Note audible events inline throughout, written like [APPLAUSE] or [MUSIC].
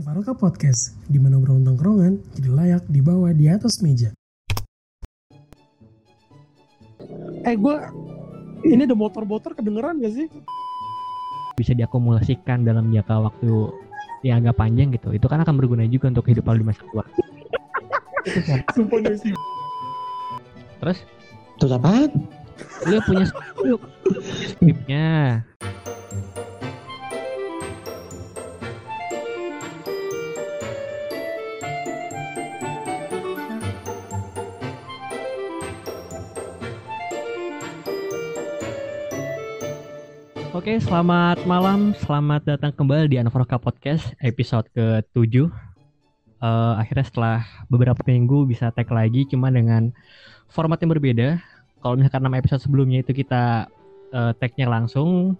Anfaroka Podcast, di mana obrolan tongkrongan jadi layak dibawa di atas meja. Eh gue ini ada motor-motor kedengeran gak sih? bisa diakumulasikan dalam jangka waktu yang agak panjang gitu. Itu kan akan berguna juga untuk kehidupan di masa tua. [LAUGHS] Terus? Terus apaan? lu punya skrip skripnya Oke, selamat malam, selamat datang kembali di Anfroka Podcast episode ke-7 Eh, Akhirnya setelah beberapa minggu bisa tag lagi, cuma dengan format yang berbeda. Kalau misalkan 6 episode sebelumnya itu kita eh, tagnya langsung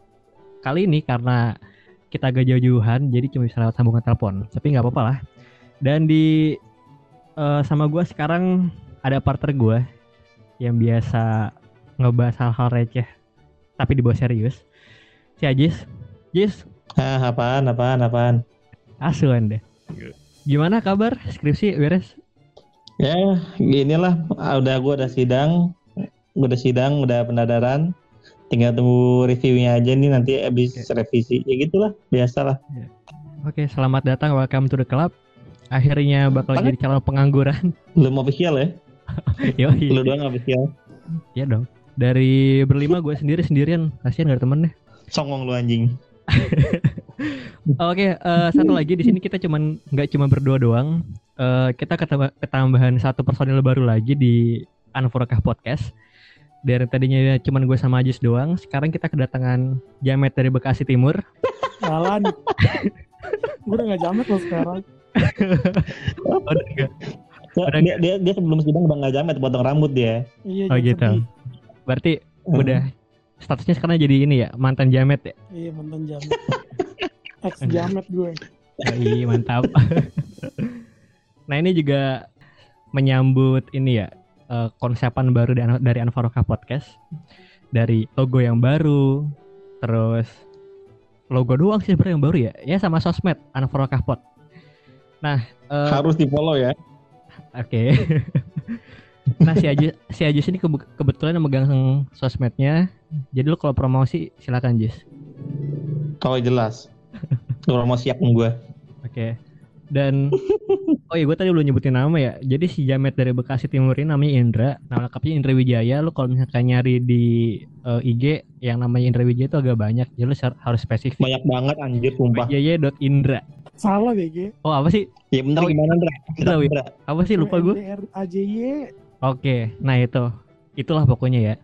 Kali ini karena kita agak jauh-jauhan, jadi cuma bisa lewat sambungan telepon. Tapi nggak apa-apa lah. Dan di eh, sama gue sekarang ada partner gue Yang biasa ngebahas hal-hal receh Tapi dibawa serius si Ajis. Jis, Ah, apaan, apaan, apaan? asu anda. Gimana kabar? Skripsi beres? Ya, ginilah. Ah, Udah gua udah sidang, gua udah sidang, udah pendadaran. Tinggal tunggu reviewnya aja nih nanti habis revisi. Ya gitulah, biasalah. Oke, selamat datang. Welcome to the club. Akhirnya bakal Apa? jadi calon pengangguran. Belum official ya? [LAUGHS] Yoi. Lu doang official. Iya dong. Dari berlima gue sendiri sendirian. Kasihan gak ada temennya. Songong lu anjing. Oke, eh, satu lagi di sini kita cuman nggak cuma berdua doang. Eh, kita ketamba- ketambahan satu personil baru lagi di Anforokah Podcast. Dari tadinya cuman gue sama Ajis doang, sekarang kita kedatangan Jamet dari Bekasi Timur. Jalan. gue udah gak jamet loh sekarang. Oh, udah enggak? So, Ada dia, dia, dia sebelum sidang udah nggak jamet potong rambut dia. Iya, Oh gitu. sedih. Berarti udah statusnya sekarang jadi ini ya, mantan Jamet ya. Iya mantan jamet. [LAUGHS] Ex jamet gue. Iya, mantap. [LAUGHS] nah, ini juga menyambut ini ya, eh, konsepan baru dari, dari Anfaroka Podcast. Dari logo yang baru, terus logo doang sih sebenarnya yang baru ya. Ya sama sosmed Anfaroka Pod. Nah, eh, Harus di follow ya. Oke. [LAUGHS] nah si Ajis, si Ajis ini kebe- kebetulan yang megang sosmednya. Jadi lu kalau promosi silakan Jis. Kalau jelas. Mau siap gue. Oke. Dan oh iya gue tadi belum nyebutin nama ya. Jadi si Jamet dari Bekasi Timur ini namanya Indra. Nama lengkapnya Indra Wijaya. Lu kalau misalkan nyari di eh, IG yang namanya Indra Wijaya itu agak banyak. Jadi lu har- harus spesifik. Banyak banget anjir sumpah. Wijaya.indra. Salah BG. Oh apa sih? Ya bentar Oh, gimana, Ndra? Indra, Wi. Ndra. Apa sih lupa gue? AJY. Oke. Nah itu. Itulah pokoknya ya.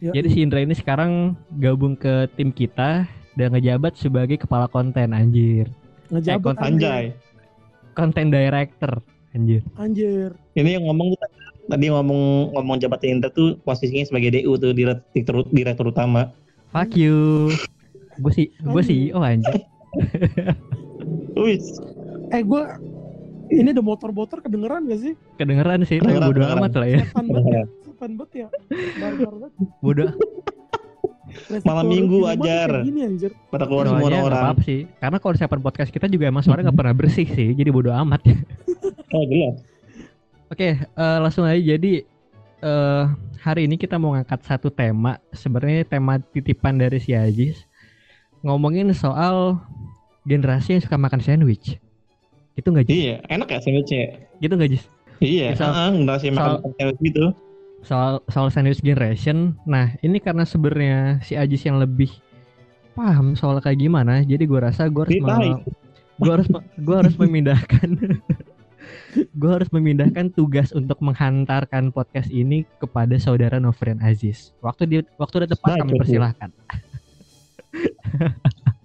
Ya, Jadi si Indra ini sekarang gabung ke tim kita dan ngejabat sebagai kepala konten anjir. ngejabat Eh, anjir. Anjay. Konten director anjir. Anjir. Ini yang ngomong tuh tadi ngomong ngomong jabatan Indra tuh posisinya sebagai DU tuh direktur direktur utama. Fuck you. Gue sih gue sih oh anjir. [LAUGHS] Wih, Eh gue ini ada motor-motor kedengeran gak sih? Kedengeran sih tapi Kedengeran, bodo kedengeran. amat lah ya. Setan banget ya. Setan banget ya. Barbar banget. Bodo Malam minggu kayak Gini anjir. pada keluar semua orang-orang. apa-apa sih. Karena konsepan podcast kita juga emang suaranya nggak pernah bersih sih. Jadi bodo amat ya. Oh jelas. Oke, eh, langsung aja jadi eh hari ini kita mau ngangkat satu tema. Sebenarnya tema titipan dari si Ajis ngomongin soal generasi yang suka makan sandwich. Itu nggak Jis? Iya, enak ya sandwichnya. Gitu nggak Jis? Iya, Soal- heeh, enggak sih makan sandwich gitu. Soal soal sandwich generation. Nah, ini karena sebenarnya si Ajis yang lebih paham soal kayak gimana. Jadi gue rasa gue harus me- gue harus gue harus memindahkan [LAUGHS] gue harus memindahkan tugas untuk menghantarkan podcast ini kepada saudara Novrian Aziz. Waktu di waktu udah tepat Nah, kami persilahkan. [LAUGHS]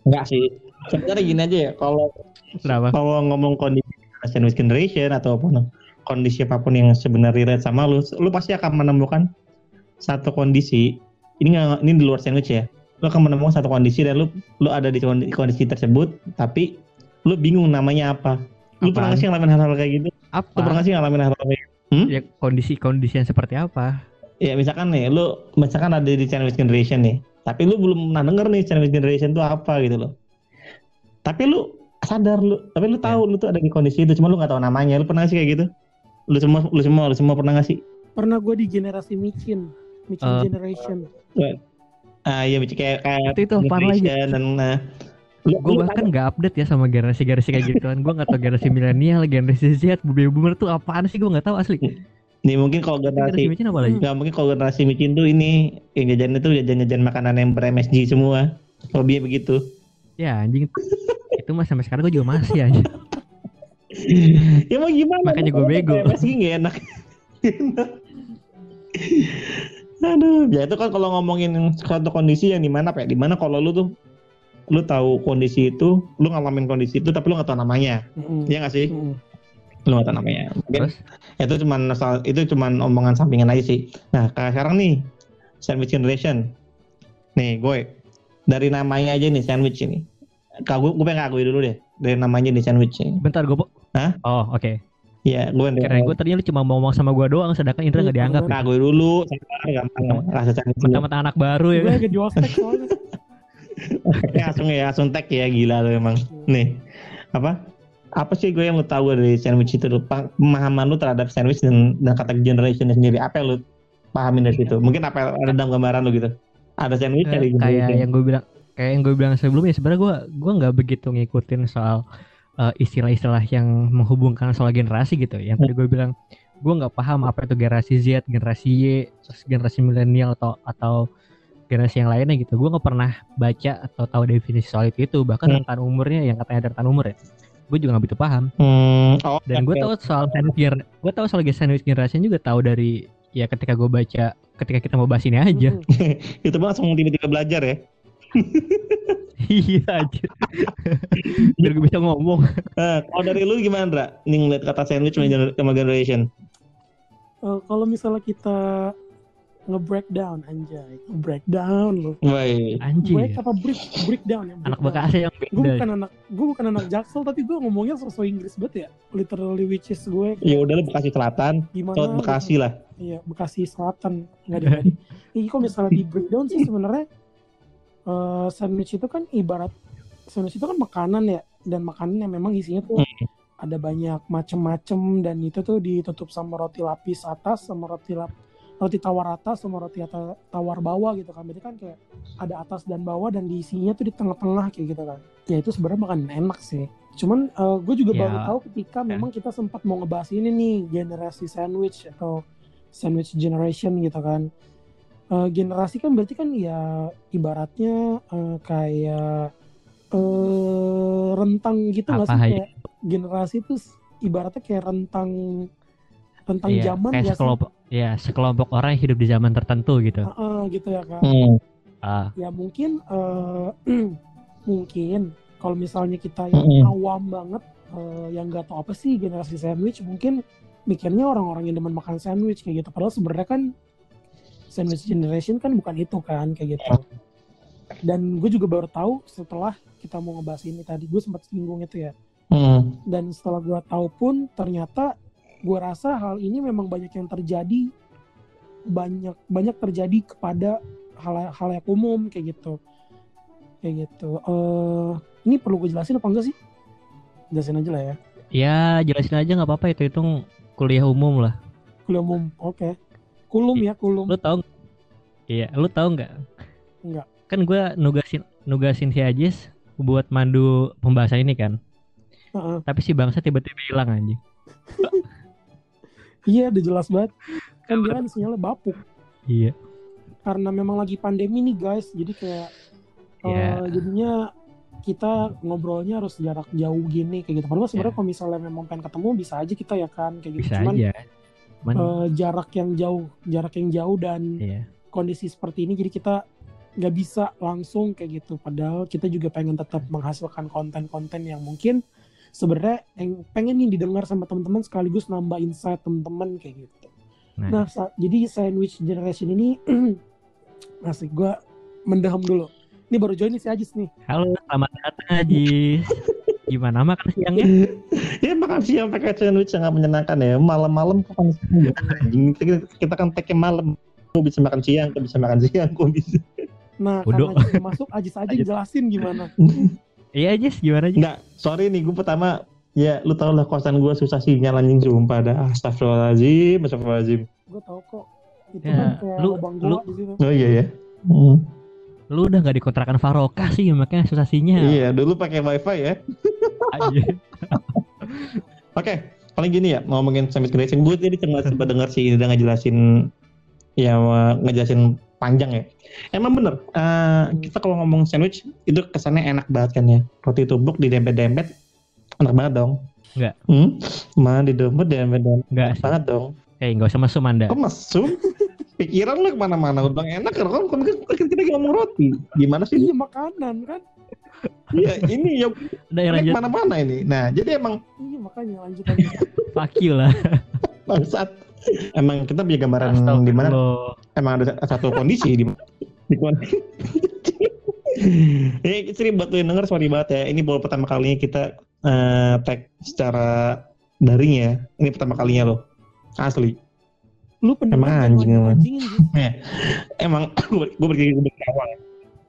Enggak sih. Sebenarnya gini aja ya, kalau Kenapa? kalau ngomong kondisi sandwich generation atau apa kondisi apa pun yang sebenarnya relate sama lu, lu pasti akan menemukan satu kondisi. Ini nggak ini di luar sandwich ya. Lu akan menemukan satu kondisi dan lu lu ada di kondi- kondisi tersebut, tapi lu bingung namanya apa. Lu pernah Apaan? sih ngalamin hal-hal kayak gitu? Lu pernah Apa? sih ngalamin hal-hal kayak gitu? Ya kondisi-kondisi yang seperti apa? Ya misalkan nih, lu misalkan ada di sandwich generation nih, tapi lu belum pernah denger nih sandwich generation itu apa gitu loh. Tapi lu sadar lu tapi lu tahu lu tuh ada di kondisi itu cuma lu nggak tahu namanya. Lu pernah nggak sih kayak gitu? Lu semua lu semua lu semua pernah nggak sih? Pernah gue di generasi micin, micin Eh. generation. ah iya Bici, kayak kayak Itu- itu generation dan nah, lu, gue bahkan nggak update ya sama generasi-generasi kayak gituan. Gue nggak tahu generasi milenial generasi Z baby boomer tuh apaan sih? Gue nggak tahu asli. Nih mungkin kalau generasi generasi micin apa lagi? Nggak mungkin kalau generasi micin tuh ini yang jajan itu jajan-jajan makanan yang ber-MSG semua. Hobinya begitu. Ya anjing itu mas sampai sekarang gue juga masih aja ya mau gimana? Makanya gua bego. MSG nggak enak. [LAUGHS] Aduh ya itu kan kalau ngomongin suatu kondisi yang di mana pak di mana kalau lu tuh lu tahu kondisi itu lu ngalamin kondisi itu tapi lu nggak tahu namanya. Mm-mm. Iya nggak sih? Lu nggak tahu namanya. Mungkin terus? itu cuman itu cuman omongan sampingan aja sih. Nah kayak sekarang nih sandwich generation. Nih gue dari namanya aja nih sandwich ini Kau gue pengen akui dulu deh dari namanya nih sandwich bentar gue Hah? oh oke Iya, gue kira gue tadinya lu cuma mau ngomong sama gue doang sedangkan Indra nggak dianggap. Nah, gue dulu, gampang rasa sandwich. mentang-mentang anak baru ya Gue lagi di ospek soalnya. [LAUGHS] Ya, langsung ya, langsung tag ya, gila lu emang. Nih, apa? Apa sih gue yang lu tahu dari sandwich itu? Lu, pemahaman lu terhadap sandwich dan, dan kata generation sendiri. Apa yang lu pahamin dari situ? Mungkin apa yang ada dalam gambaran lu gitu? Ada sandwich Eh, dari kayak yang gue bilang kayak yang gue bilang sebelumnya sebenarnya gue gue nggak begitu ngikutin soal eh, istilah-istilah yang menghubungkan soal generasi gitu yang tadi gue bilang gue nggak paham apa itu generasi Z generasi Y terus generasi milenial atau atau generasi yang lainnya gitu gue nggak pernah baca atau tahu definisi soal itu itu bahkan Hmm. rentan umurnya yang katanya ada rentan umur ya gue juga nggak begitu paham Hmm, oh, dan gue oke. tahu soal sandwich gener- gue tahu soal sandwich generation juga tahu dari ya ketika gue baca ketika kita mau bahas ini aja Mm-mm. [LAUGHS] itu langsung tiba-tiba belajar ya. Iya aja biar gue bisa ngomong Nah, kalau dari lu gimana, Dra? Nih ngeliat kata sandwich sama gener- sama generation. Eh, kalau misalnya kita nge-breakdown anjay, breakdown loh. Woi. Break apa break breakdown ya? anak breakdown. Bekasi yang Gue beda bukan anak gue bukan anak Jaksel tapi gue ngomongnya sosok Inggris banget ya. Literally which is gue Ya udah lu Bekasi Selatan, gimana? Bekasi lah. Iya, Bekasi Selatan nggak ada. [LAUGHS] Ini kalau misalnya di breakdown sih sebenarnya eh, sandwich itu kan ibarat sandwich itu kan makanan ya dan makanan yang memang isinya tuh ada banyak macem-macem dan itu tuh ditutup sama roti lapis atas sama roti lap roti tawar atas sama roti ata- tawar bawah gitu kan. Berarti kan kayak ada atas dan bawah dan diisinya tuh di tengah-tengah kayak gitu kan. Ya itu sebenarnya makanan enak sih. Cuman gue juga Ya. baru tahu ketika memang kita sempat mau ngebahas ini nih generasi sandwich atau sandwich generation gitu kan. Eh, generasi kan berarti kan ya ibaratnya eh, kayak eh rentang gitu nggak Apa sih kayak generasi itu ibaratnya kayak rentang rentang Iya, zaman kayak nggak sih? sekelompok ya sekelompok orang yang hidup di zaman tertentu gitu Heeh, gitu ya kan. Hmm. ah Ya mungkin eh, [CLEARS THROAT] mungkin kalau misalnya kita yang Mm-mm. awam banget eh, yang nggak tahu apa sih generasi sandwich mungkin mikirnya orang-orang yang demen makan sandwich kayak gitu. Padahal sebenarnya kan sandwich generation kan bukan itu kan kayak gitu. Dan gue juga baru tahu setelah kita mau ngebahas ini tadi gue sempat singgung itu ya. Hmm. Dan setelah gue tahu pun ternyata gue rasa hal ini memang banyak yang terjadi banyak banyak terjadi kepada hal hal yang umum kayak gitu. Kayak gitu. Eh ini perlu gue jelasin apa enggak sih? Jelasin aja lah ya. Ya jelasin aja nggak apa-apa itu itu kuliah umum lah. Kuliah umum oke kulum ya kulum. Lu tahu iya lu tahu nggak? Nggak. kan gue nugasin nugasin si Ajis buat mandu pembahasan ini kan. Heeh. tapi si bangsa tiba-tiba hilang anjing. Iya udah jelas banget. Kan dia kan sinyalnya bapuk. Iya. Karena memang lagi pandemi nih guys. Jadi kayak eh, Ya. jadinya kita ngobrolnya harus jarak jauh gini kayak gitu. Padahal sebenarnya Ya. kalau misalnya memang pengen ketemu bisa aja kita ya kan. Kayak gitu. Bisa cuman aja cuman eh, jarak yang jauh jarak yang jauh dan iya. kondisi seperti ini jadi kita nggak bisa langsung kayak gitu. Padahal kita juga pengen tetap menghasilkan konten-konten yang mungkin sebenarnya yang pengen nih didengar sama teman-teman sekaligus nambah insight teman-teman kayak gitu. Nah, nah sa- jadi sandwich generation ini [CLEARS THROAT] asik gue mendaham dulu. Ini baru join nih si Ajis nih. Halo selamat datang Ajis [LAUGHS] gimana makan siangnya [LAUGHS] Ya makan siang pakai sandwich sangat menyenangkan ya. Malam-malam siang? Anjing kita, kan pakai malam. Kok bisa makan siang, kok bisa makan siang, kok bisa. nah Bodoh. karena Ajis masuk Ajis aja Ajis. jelasin gimana [LAUGHS] Iya Jess, gimana Jess? Enggak, sorry nih gue pertama ya lu tau lah kosan gue susah sinyal anjing sumpah dah. Astagfirullahaladzim, astagfirullahaladzim. gue tau kok itu Ya, kan kayak lu- lu- Oh iya ya. Hmm. Lu udah gak dikontrakan Faroka sih makanya susah sinyal. Iya, dulu pakai wifi ya. [LAUGHS] Aja. [LAUGHS] Oke, paling gini ya ngomongin sandwich generation gue tadi cuma sempat dengar sih udah ngejelasin ya ngejelasin panjang ya. Emang bener, eh, kita kalau ngomong sandwich itu kesannya enak banget kan ya. Roti tubuk di dempet-dempet, enak banget dong. Enggak. Hmm? Mana di dempet dempet-dempet Enggak enak banget dong. Eh nggak usah mesum anda. Kok mesum? [LAUGHS] Pikiran lu ke mana-mana udah enak kan kan kan kita kita lagi ngomong roti. Gimana sih? iya makanan kan Iya ini ya Udah ya lanjut. ke mana-mana ini. Nah jadi emang iya makanya lanjut aja [LAUGHS] Fuck you lah. [LAUGHS] bangsat. Emang kita punya gambaran di mana emang ada satu kondisi di di kon- Eh, [LAUGHS] sering buat lu yang denger sorry banget ya. Ini baru pertama kalinya kita eh, tag secara daring ya. Ini pertama kalinya loh. Asli. lu pendengar Emang jangan anjing emang. gue gue balik ke awal.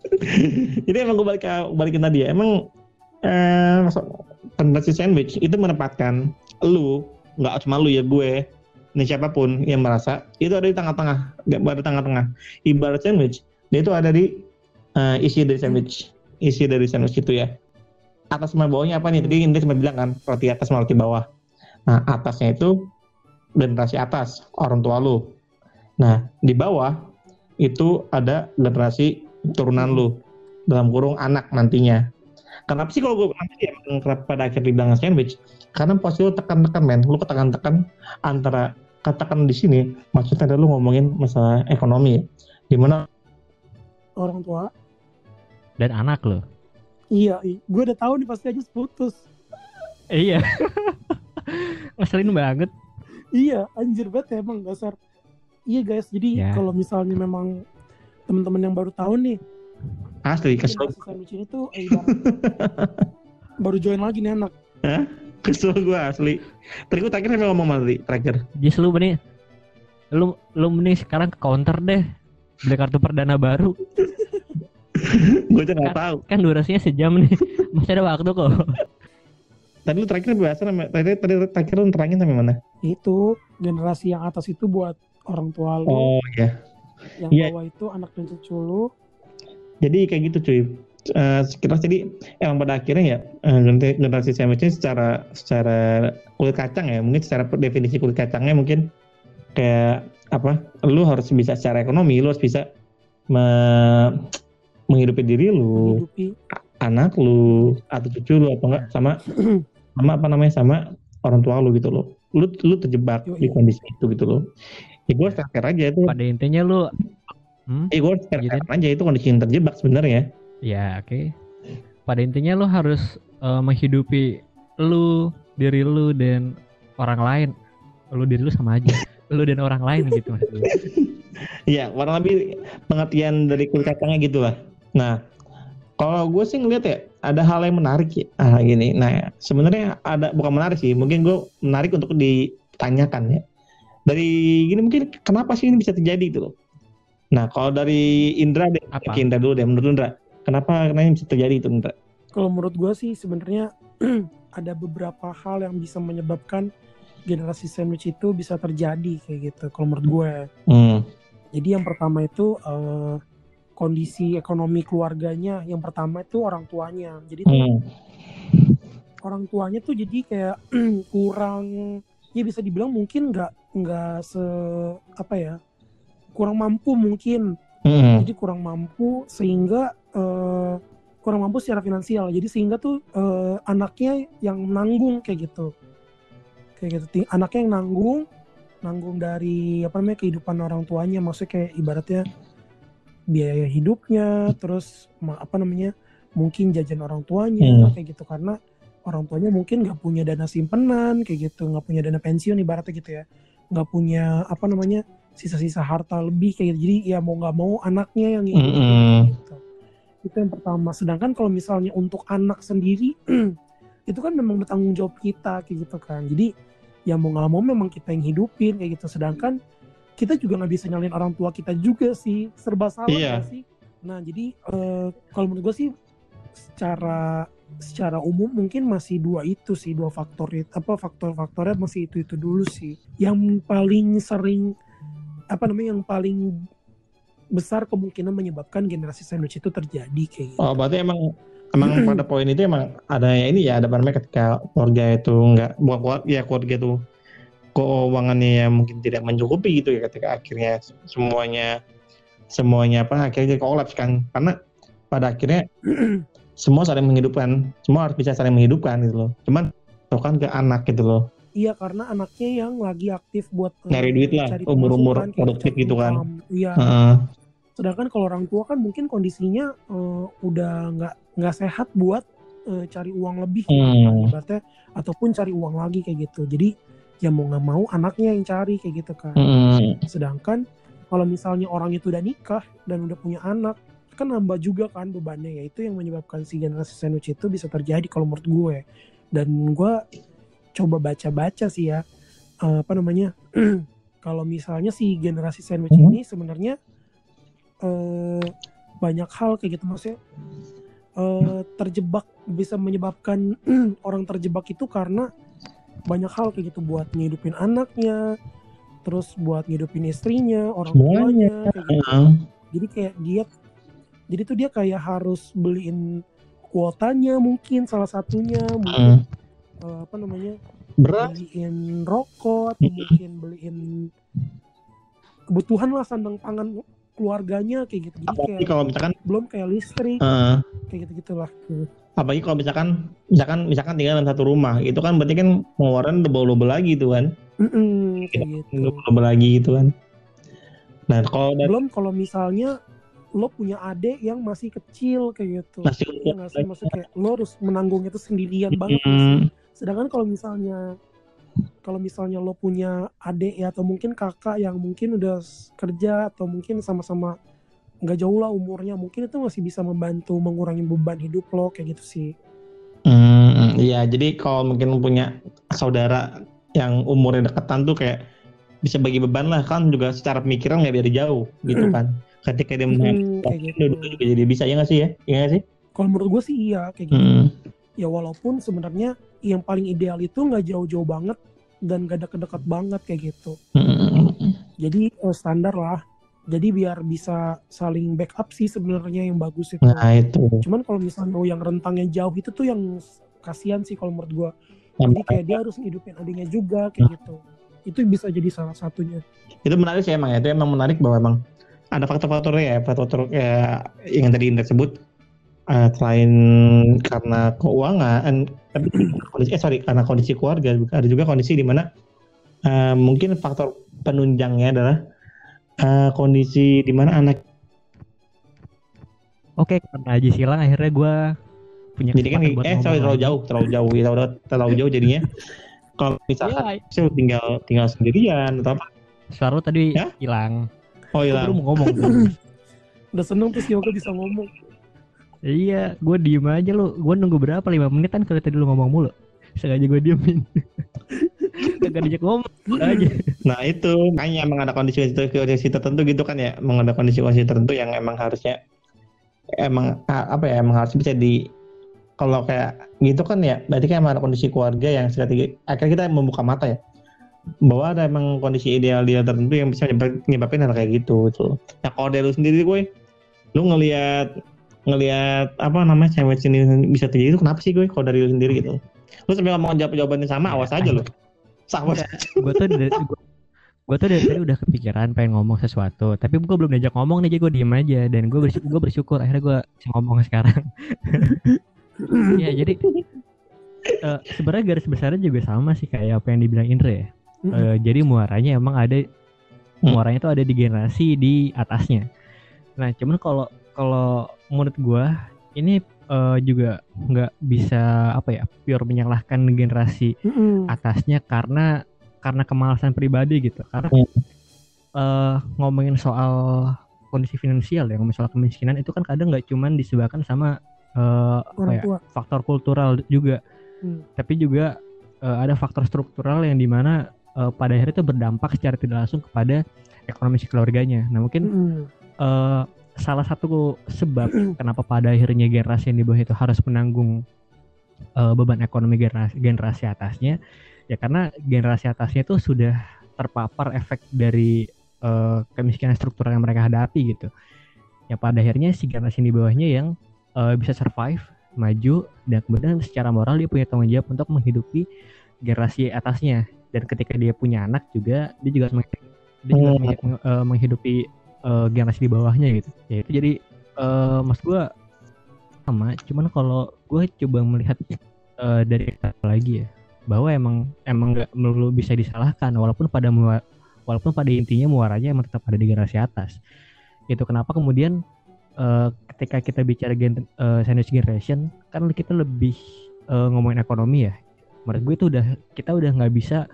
[LAUGHS] Jadi emang gue balik balikin tadi ya. Emang eh generasi sandwich itu menempatkan lu nggak cuma lu ya gue ini siapa pun yang merasa itu ada di tengah-tengah nggak ada tengah-tengah. Ibarat sandwich dia itu ada di eh, isi dari sandwich. Isi dari sandwich itu ya. Atas sama bawahnya apa nih? Tadi Indra sempat bilang kan roti atas sama roti bawah. Nah atasnya itu generasi atas orang tua lu. Nah di bawah itu ada generasi turunan lu dalam kurung anak nantinya kenapa sih kalau gue bilang sih emang kenapa pada akhirnya dibilang sandwich karena pasti lu tekan-tekan men lu ketekan-tekan antara katakan di sini maksudnya ada lu ngomongin masalah ekonomi ya di mana orang tua Dan anak lo. iya, iya. gue udah tahu nih pasti aja putus Iya. [LAUGHS] Ngeselin banget. iya anjir banget ya emang dasar iya guys jadi Ya. kalau misalnya memang teman-teman yang baru tahu nih. Asli kesel. sandwich ini tuh eh, [LAUGHS] baru join lagi nih anak. Kesel gue asli. Tadi gue terakhir sampai ngomong mati terakhir. Jis lu mending lu lu mending sekarang ke counter deh. Beli kartu perdana baru. [LAUGHS] Gue aja nggak tahu. kan durasinya sejam nih. [LAUGHS] Masih ada waktu kok. Tadi lu terakhir bahasa nama tadi tadi terakhir lu terangin sampai mana? Itu generasi yang atas itu buat orang tua lu. Oh ya yang iya. bawah itu anak dan cucu lu jadi kayak gitu cuy. Eh, sekilas jadi emang pada akhirnya ya eh, generasi- generasi sandwich ini secara secara kulit kacang ya mungkin secara definisi kulit kacangnya mungkin kayak apa lu harus bisa secara ekonomi lu harus bisa me- menghidupi diri lu menghidupi. anak lu atau cucu lu atau enggak sama sama apa namanya sama orang tua lu gitu loh. Lu lu terjebak Yoi. di kondisi itu gitu loh ya gue fair aja itu pada intinya lu hmm? ya gue fair Gitu. aja itu kondisi yang terjebak sebenarnya ya oke pada intinya lu harus eh, menghidupi lu diri lu dan orang lain lu diri lu sama aja [LAUGHS] lu dan orang lain gitu maksud gue. Iya, warna lebih pengertian dari kulit kacangnya gitu lah. Nah, kalau gue sih ngeliat ya, ada hal yang menarik ya. Ah, gini. Nah, sebenarnya ada bukan menarik sih, mungkin gue menarik untuk ditanyakan ya. Dari gini mungkin kenapa sih ini bisa terjadi itu loh. Nah, kalau dari Indra deh, Apa? Oke, Indra dulu deh, menurut Indra, kenapa kenapa ini bisa terjadi itu Indra? kalau menurut gue sih sebenarnya [CLEARS THROAT] ada beberapa hal yang bisa menyebabkan generasi sandwich itu bisa terjadi kayak gitu kalau menurut gue Hmm, jadi yang pertama itu eh, kondisi ekonomi keluarganya yang pertama itu orang tuanya jadi hmm, orang tuanya tuh jadi kayak [CLEARS THROAT] kurang ya bisa dibilang mungkin nggak nggak se apa ya kurang mampu mungkin. Hmm, jadi kurang mampu sehingga eh, kurang mampu secara finansial. Jadi sehingga tuh eh, anaknya yang nanggung kayak gitu. Kayak gitu. Anaknya yang nanggung nanggung dari apa namanya kehidupan orang tuanya. Maksudnya kayak ibaratnya biaya hidupnya terus apa namanya mungkin jajan orang tuanya Hmm. kayak gitu. Karena orang tuanya mungkin nggak punya dana simpenan kayak gitu. Nggak punya dana pensiun ibaratnya gitu ya nggak punya apa namanya sisa-sisa harta lebih kayak gitu. Jadi ya mau nggak mau anaknya yang ngikutin Mm-mm. kayak gitu. Itu yang pertama. Sedangkan kalau misalnya untuk anak sendiri [CLEARS THROAT] itu kan memang bertanggung jawab kita kayak gitu kan. Jadi ya mau nggak mau memang kita yang hidupin kayak gitu. Sedangkan kita juga nggak bisa nyalain orang tua kita juga sih. Serba salah nggak sih? Nah jadi eh, kalau menurut gue sih secara secara umum mungkin masih dua itu sih dua faktor itu apa faktor-faktornya masih itu itu dulu sih. Yang paling sering apa namanya yang paling besar kemungkinan menyebabkan generasi sandwich itu terjadi kayak gitu. Oh, berarti emang emang pada poin itu emang ada ini ya ada namanya ketika keluarga itu nggak keluarga ya keluarga itu keuangannya yang mungkin tidak mencukupi gitu ya ketika akhirnya semuanya semuanya apa akhirnya kolaps kan. Karena pada akhirnya [CLEARS THROAT] semua saling menghidupkan semua harus bisa saling menghidupkan gitu loh cuman kan ke anak gitu loh Iya karena anaknya yang lagi aktif buat eh, Nyari duit lah, pemasukan, kayak produktif gitu kan. Iya. Heeh. Sedangkan kalau orang tua kan mungkin kondisinya eh, udah nggak nggak sehat buat eh, cari uang lebih, gitu kan, Hmm. ibaratnya ataupun cari uang lagi kayak gitu. Jadi ya mau nggak mau anaknya yang cari kayak gitu kan. Mm-mm. Sedangkan kalau misalnya orang itu udah nikah dan udah punya anak, kan nambah juga kan bebannya ya. Itu yang menyebabkan si generasi sandwich itu bisa terjadi kalau menurut gue. Dan gue coba baca-baca sih ya eh, apa namanya [CLEARS THROAT] kalau misalnya si generasi sandwich Mhm. ini sebenarnya eh, banyak hal kayak gitu. Maksudnya eh, terjebak bisa menyebabkan [CLEARS THROAT] orang terjebak itu karena banyak hal kayak gitu. Buat ngidupin anaknya terus buat ngidupin istrinya orang tuanya kayak gitu. Jadi kayak dia jadi tuh dia kayak harus beliin kuotanya mungkin salah satunya mungkin Heeh. eh, apa namanya berat beliin rokok atau mungkin beliin kebutuhan lah sandang pangan keluarganya kayak gitu jadi apalagi kayak kalau misalkan belum kayak listrik eh, kayak gitu gitulah apalagi kalau misalkan misalkan misalkan tinggal dalam satu rumah itu kan berarti kan pengeluaran double double lagi itu kan? Kayak gitu. double double lagi gitu kan? Nah kalau belum kalau misalnya lo punya adik yang masih kecil kayak gitu. Masih ya nggak sih? maksudnya kayak lo harus menanggung itu sendirian banget sedangkan kalau misalnya kalau misalnya lo punya adik ya atau mungkin kakak yang mungkin udah kerja atau mungkin sama-sama nggak jauh lah umurnya mungkin itu masih bisa membantu mengurangi beban hidup lo kayak gitu sih. Hmm, iya jadi kalau mungkin punya saudara yang umurnya deketan tuh kayak bisa bagi beban lah kan juga secara pemikiran nggak dari jauh gitu kan ketika dia Hmm, kayak gitu. dua juga jadi bisa ya nggak sih ya? Iya nggak sih? Kalau menurut gue sih iya kayak gitu. Hmm. ya walaupun sebenarnya yang paling ideal itu nggak jauh-jauh banget dan gak deket-deket banget kayak gitu. Hmm. jadi eh, standar lah. Jadi biar bisa saling backup sih sebenarnya yang bagus itu. Nah itu. Cuman kalau misalnya lo yang rentangnya jauh itu tuh yang kasihan sih kalau menurut gua. Yang jadi kayak dia harus ngidupin adiknya juga kayak gitu. Itu bisa jadi salah satunya. Itu menarik sih emang ya. Itu emang menarik bahwa emang ada faktor-faktornya ya faktor-faktor ya, yang tadi Indra sebut eh, selain karena keuangan tapi [CLEARS THROAT] kondisi eh sorry karena kondisi keluarga ada juga kondisi di mana eh, mungkin faktor penunjangnya adalah eh, kondisi di mana anak Oke, karena Haji silang akhirnya gue punya jadi kan buat eh sorry terlalu jauh terlalu jauh ya terlalu, terlalu jauh jadinya. Kalau misalkan Iya, saya tinggal tinggal sendirian atau apa? Suara tadi Ya? Oh iya baru mau ngomong. [LAUGHS] udah seneng tuh si Yoga bisa ngomong iya, gue diem aja lu. Gue nunggu berapa? 5 menit kan kalau tadi lu ngomong mulu. Sengaja gue diemin. [LAUGHS] Kagak diajak ngomong [LAUGHS] aja. Nah itu makanya emang ada kondisi-kondisi tertentu gitu kan ya, emang ada kondisi-kondisi tertentu yang emang harusnya emang apa ya emang harus bisa di kalau kayak gitu kan ya berarti kan emang ada kondisi keluarga yang sekali akhirnya kita membuka mata ya bahwa ada emang kondisi ideal dia tertentu yang bisa menyebabkan hal kayak gitu gitu. Nah kalau dari lu sendiri gue, lu ngelihat ngelihat apa namanya cewek ini bisa terjadi itu kenapa sih gue kalau dari lu sendiri gitu? Lu sampai ngomong jawab jawabannya sama awas aja lu. Sama gue tuh dari gue, tuh dari tadi udah kepikiran pengen ngomong sesuatu tapi gue belum diajak ngomong nih jadi gue diem aja dan gue bersyukur, gue bersyukur akhirnya gue bisa ngomong sekarang ya jadi eh, sebenarnya garis besarnya juga sama sih kayak apa yang dibilang Indra ya Eh, jadi muaranya emang ada muaranya tuh ada di generasi di atasnya nah cuman kalau kalau menurut gue ini eh, juga nggak bisa apa ya pure menyalahkan generasi Mm-mm. atasnya karena karena kemalasan pribadi gitu karena Hmm. eh, ngomongin soal kondisi finansial ya ngomongin soal kemiskinan itu kan kadang nggak cuman disebabkan sama eh, apa ya faktor kultural juga Hmm. tapi juga eh, ada faktor struktural yang di mana eh, pada akhirnya itu berdampak secara tidak langsung kepada ekonomi si keluarganya. Nah mungkin Mm-mm. eh, salah satu sebab [CLEARS THROAT] kenapa pada akhirnya generasi yang di bawah itu harus menanggung uh, beban ekonomi generasi, generasi atasnya ya karena generasi atasnya itu sudah terpapar efek dari uh, kemiskinan struktural yang mereka hadapi gitu. Ya pada akhirnya si generasi di bawahnya yang uh, bisa survive maju dan kemudian secara moral dia punya tanggung jawab untuk menghidupi generasi atasnya dan ketika dia punya anak juga dia juga harus dia juga uh, menghidupi uh, generasi di bawahnya gitu. Ya itu jadi uh, mas gue sama cuman kalau gue coba melihat uh, dari lagi ya bahwa emang emang nggak melulu bisa disalahkan walaupun pada walaupun pada intinya muaranya emang tetap ada di generasi atas. Itu kenapa kemudian uh, ketika kita bicara gen uh, sandwich generation kan kita lebih uh, ngomongin ekonomi ya menurut gue itu udah kita udah nggak bisa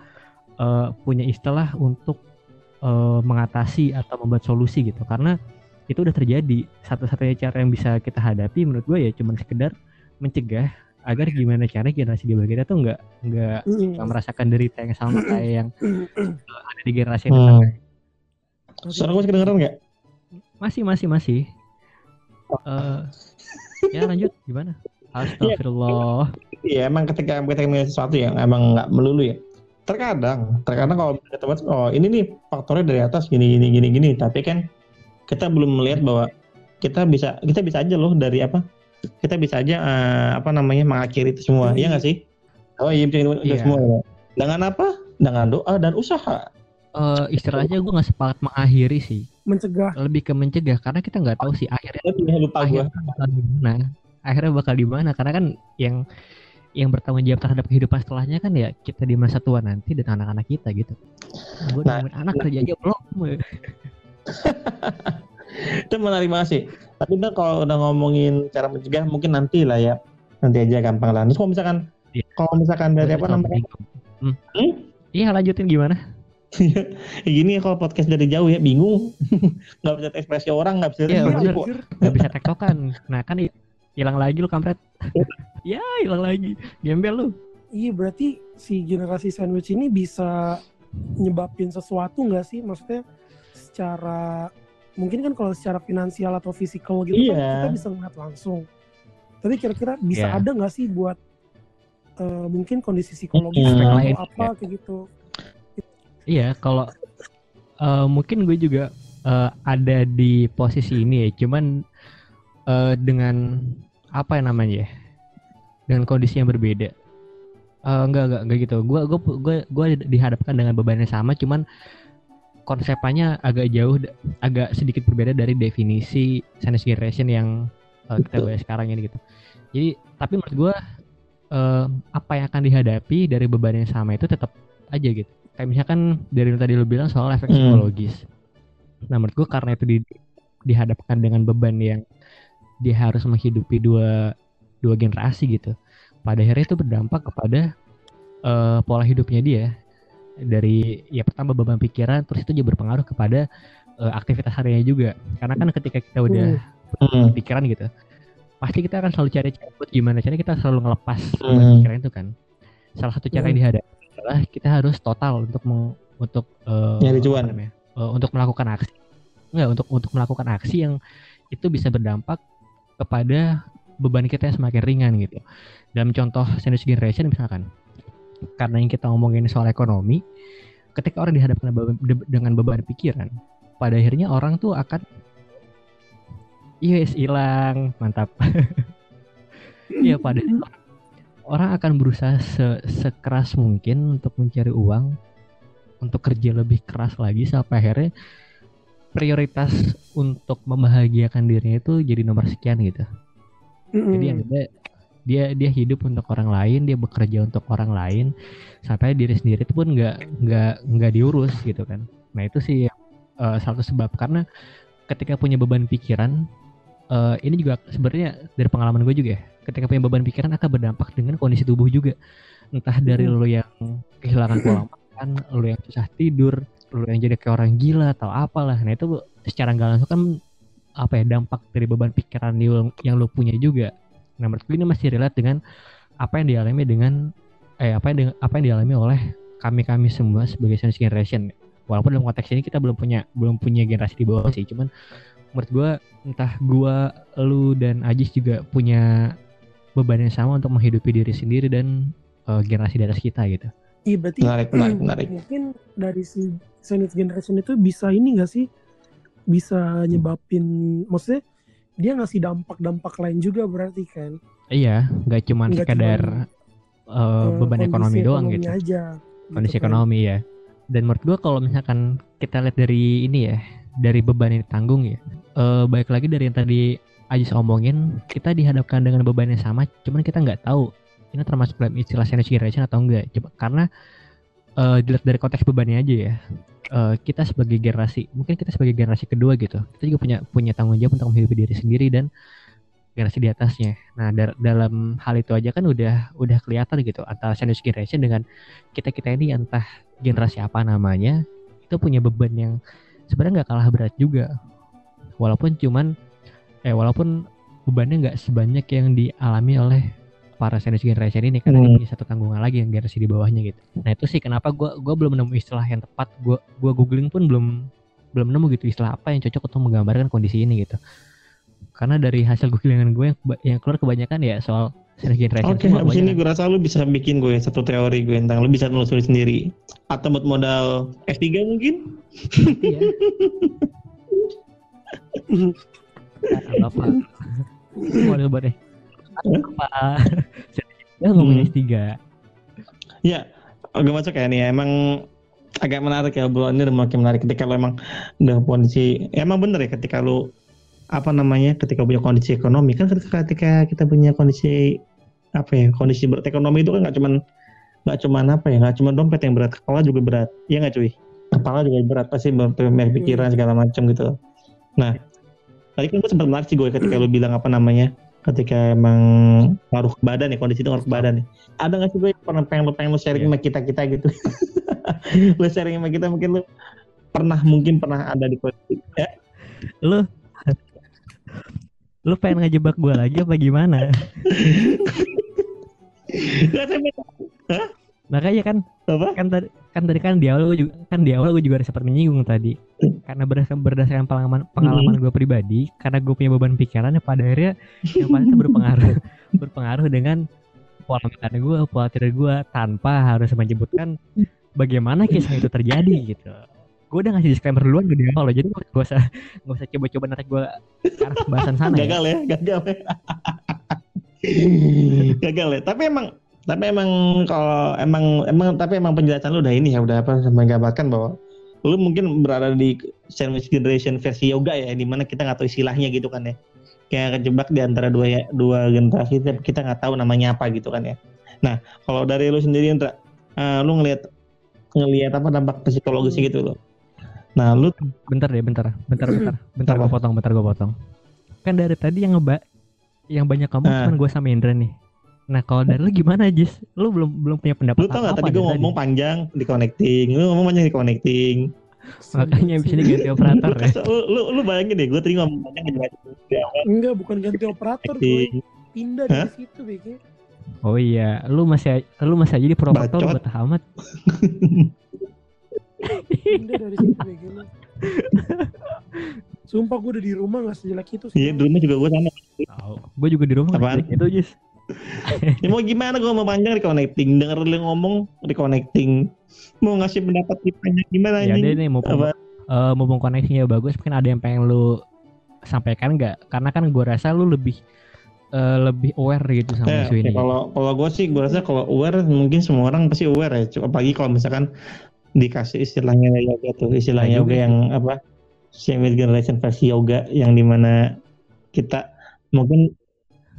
uh, punya istilah untuk uh, mengatasi atau membuat solusi gitu karena itu udah terjadi satu-satunya cara yang bisa kita hadapi menurut gue ya cuma sekedar mencegah agar gimana cara generasi di bawah kita tuh nggak nggak mm. merasakan derita yang sama kayak yang uh, ada di generasi yang hmm. Suara gue kedengeran nggak? Masih masih masih. Uh, ya lanjut gimana? Astagfirullah. Iya emang ketika kita melihat sesuatu yang emang nggak melulu ya. Terkadang, terkadang kalau kita oh ini nih faktornya dari atas gini gini gini gini, tapi kan kita belum melihat bahwa kita bisa kita bisa aja loh dari apa? Kita bisa aja uh, apa namanya mengakhiri itu semua. Ya nggak sih? Oh iya itu iya. semua ya. dengan apa? Dengan doa dan usaha. Uh, istilahnya gue nggak sepakat mengakhiri sih. Mencegah. Lebih ke mencegah karena kita nggak tahu sih akhirnya lupa akhirnya bakal di mana akhirnya bakal di mana? Karena kan yang yang bertanggung jawab terhadap kehidupan setelahnya kan ya kita di masa tua nanti dan anak-anak kita gitu. Gue nah, anak kerja aja belum. [LAUGHS] itu menarik banget sih. Tapi udah kalau udah ngomongin cara mencegah mungkin nanti lah ya. Nanti aja gampang lah. Terus kalau misalkan ya. kalau misalkan dari apa namanya? Hmm. Hmm? iya lanjutin gimana? Ya [LAUGHS] gini ya kalau podcast dari jauh ya bingung. [LAUGHS] Nggak bisa ekspresi orang nggak bisa ya, nggak bisa tektokan. Nah kan hilang lagi lu kampret [LAUGHS] ya hilang lagi gembel lu iya berarti si generasi sandwich ini bisa nyebabin sesuatu nggak sih maksudnya secara mungkin kan kalau secara finansial atau fisikal gitu yeah. kan iya. kita bisa ngeliat langsung. Tapi kira-kira bisa yeah. ada nggak sih buat uh, mungkin kondisi psikologis yeah. atau apa yeah. kayak gitu? Iya, kalau uh, mungkin gue juga uh, ada di posisi ini ya, cuman uh, dengan apa yang namanya ya, dengan kondisi yang berbeda. Uh, enggak enggak enggak gitu. Gue gue gue gue dihadapkan dengan beban yang sama, cuman konsepnya agak jauh, agak sedikit berbeda dari definisi sandwich generation yang uh, kita bahas sekarang ini gitu. Jadi, tapi menurut gue uh, apa yang akan dihadapi dari beban yang sama itu tetap aja gitu. Kayak misalkan dari yang tadi lo bilang soal efek hmm. psikologis. Nah, menurut gue karena itu di, dihadapkan dengan beban yang dia harus menghidupi dua dua generasi gitu. Pada akhirnya itu berdampak kepada uh, pola hidupnya dia dari ya pertama beban pikiran terus itu juga berpengaruh kepada uh, aktivitas harianya juga karena kan ketika kita udah hmm. pikiran gitu pasti kita akan selalu cari cara buat gimana caranya kita selalu ngelepas hmm. pikiran itu kan salah satu cara hmm. yang dihadapi adalah kita harus total untuk meng, untuk uh, nyari cuan uh, untuk melakukan aksi enggak untuk untuk melakukan aksi yang itu bisa berdampak kepada beban kita yang semakin ringan gitu. Dalam contoh sandwich generation misalkan karena yang kita ngomongin soal ekonomi, ketika orang dihadapkan dengan beban pikiran, pada akhirnya orang tuh akan yes hilang mantap. [LAUGHS] Iya pada orang akan berusaha se sekeras mungkin untuk mencari uang untuk kerja lebih keras lagi sampai akhirnya prioritas untuk membahagiakan dirinya itu jadi nomor sekian gitu. Mm -hmm. jadi ada dia dia hidup untuk orang lain dia bekerja untuk orang lain sampai diri sendiri itu pun nggak nggak nggak diurus gitu kan. Nah itu sih uh, salah satu sebab. Karena ketika punya beban pikiran uh, ini juga sebenarnya dari pengalaman gue juga ya ketika punya beban pikiran akan berdampak dengan kondisi tubuh juga. Entah dari hmm. lo yang kehilangan pola makan lo yang susah tidur lo yang jadi kayak orang gila atau apalah nah itu secara nggak langsung kan apa ya dampak dari beban pikiran yang lo punya juga Nah menurutku ini masih relate dengan apa yang dialami dengan eh apa yang apa yang dialami oleh kami kami semua sebagai senior generation. Walaupun dalam konteks ini kita belum punya belum punya generasi di bawah sih, cuman menurut gue entah gue lu dan Ajis juga punya beban yang sama untuk menghidupi diri sendiri dan eh, generasi di atas kita gitu. Iya berarti Menarik, menarik, menarik. mungkin dari si sandwich generation itu bisa ini gak sih bisa nyebabin maksudnya dia ngasih dampak-dampak lain juga berarti kan Iya, nggak cuma Nggak sekedar cuman, Eh, beban kondisi ekonomi doang ekonomi gitu. aja Kondisi gitu kan. ekonomi ya. Dan menurut gua kalau misalkan kita lihat dari ini ya, dari beban yang ditanggung ya. eh baik lagi dari yang tadi Ajis omongin, kita dihadapkan dengan beban yang sama, cuman kita nggak tahu ini termasuk dalam istilah sandwich generation atau enggak. Coba karena eh dilihat dari konteks bebannya aja ya. Eh, kita sebagai generasi, mungkin kita sebagai generasi kedua gitu, kita juga punya punya tanggung jawab untuk menghidupi diri sendiri dan generasi di atasnya. Nah, dar- dalam hal itu aja kan udah udah kelihatan gitu antara sandwich generation dengan kita kita ini entah generasi apa namanya itu punya beban yang sebenarnya nggak kalah berat juga. Walaupun cuman eh walaupun bebannya nggak sebanyak yang dialami oleh para sandwich generation ini karena dia Hmm. punya satu tanggungan lagi yang generasi di bawahnya gitu. Nah itu sih kenapa gua gua belum nemu istilah yang tepat. Gua gua googling pun belum belum nemu gitu istilah apa yang cocok untuk menggambarkan kondisi ini gitu. Karena dari hasil [LAUGHS] googlingan gue yang, yang keluar kebanyakan ya soal sandwich generation Oke, semua abis ini gue rasa lu bisa bikin gue satu teori gue tentang lu bisa nelusuri sendiri. Atau buat modal S3 mungkin? Iya. [LAUGHS] Nah, apa? Mau coba deh. Apa? Ya ngomongin Hmm. S3. Ya, agak masuk ya nih. Emang agak menarik ya obrolan ini udah makin menarik ketika lu emang udah kondisi ya emang bener ya ketika lu apa namanya ketika punya kondisi ekonomi kan ketika, ketika kita punya kondisi apa ya kondisi berat ekonomi itu kan nggak cuman nggak cuman apa ya nggak cuman dompet yang berat kepala juga berat iya nggak cuy kepala juga berat pasti banyak pikiran segala macam gitu nah tadi kan gue sempat menarik sih gue ketika lu bilang apa namanya ketika emang ngaruh ke badan ya kondisi itu ngaruh ke badan ya ada nggak sih gue pernah pengen lu pengen lu sharing Iya. sama kita kita gitu [LAUGHS] lu sharing sama kita mungkin lu pernah mungkin pernah ada di kondisi ya Lu Lu pengen ngejebak gua lagi apa gimana? [LAUGHS] Makanya kan apa? kan tadi kan tadi kan di awal gua juga kan di awal gue juga sempat menyinggung tadi. Karena berdasarkan berdasarkan pengalaman pengalaman gue pribadi karena gue punya beban pikiran ya pada akhirnya yang pasti berpengaruh [LAUGHS] berpengaruh dengan pola makan gue pola tidur gue tanpa harus menyebutkan bagaimana kisah itu terjadi gitu. Gue udah ngasih disclaimer duluan gue di awal loh jadi gak usah gak usah coba-coba narik gue ke arah pembahasan sana ya. Gagal ya gagal ya. [LAUGHS] Gagal ya tapi emang tapi emang kalau emang emang tapi emang penjelasan lu udah ini ya udah apa menggambarkan bahwa lu mungkin berada di sandwich generation versi yoga ya di mana kita nggak tahu istilahnya gitu kan ya. Kayak kejebak di antara dua dua generasi tapi kita nggak tahu namanya apa gitu kan ya. Nah kalau dari lu sendiri Indra eh, lu ngelihat ngelihat apa dampak psikologisnya gitu loh. Nah lu bentar deh bentar bentar bentar bentar Apa? gue potong bentar gue potong. Kan dari tadi yang ngeba yang banyak kamu Ah. cuma gue sama Indra nih nah kalau dari lu gimana Jis? Lu belum belum punya pendapat lu tau nggak apa tadi gue ngomong panjang di connecting. Lu ngomong panjang di connecting. Makanya abis ini ganti operator lu, ya. [LAUGHS] Lu, lu, lu bayangin deh, gue tadi ngomong panjang di awal enggak bukan ganti operator gue pindah Hah? dari situ BG oh iya lu masih lu masih aja di provoktor Bacot. buat amat. Pindah dari situ BG lu. Sumpah gue udah di rumah gak sejelek itu Iya, di rumah juga gue sama. tahu gue juga di rumah Apaan? itu Jis [LAUGHS] Ya, mau gimana gue ngomong panjang di connecting, denger lu ngomong di connecting. Mau ngasih pendapat panjang gimana ya deh anjing? nih mumpung Apa? eh, mumpung koneksinya bagus mungkin ada yang pengen lu sampaikan nggak karena kan gue rasa lu lebih eh, lebih aware gitu sama Ya, isu oke, ini kalau kalau gue sih gue rasa kalau aware mungkin semua orang pasti aware ya. Apalagi kalau misalkan dikasih istilahnya yoga tuh, istilah Nah, yoga juga yang apa? Sandwich generation versi yoga yang di mana kita mungkin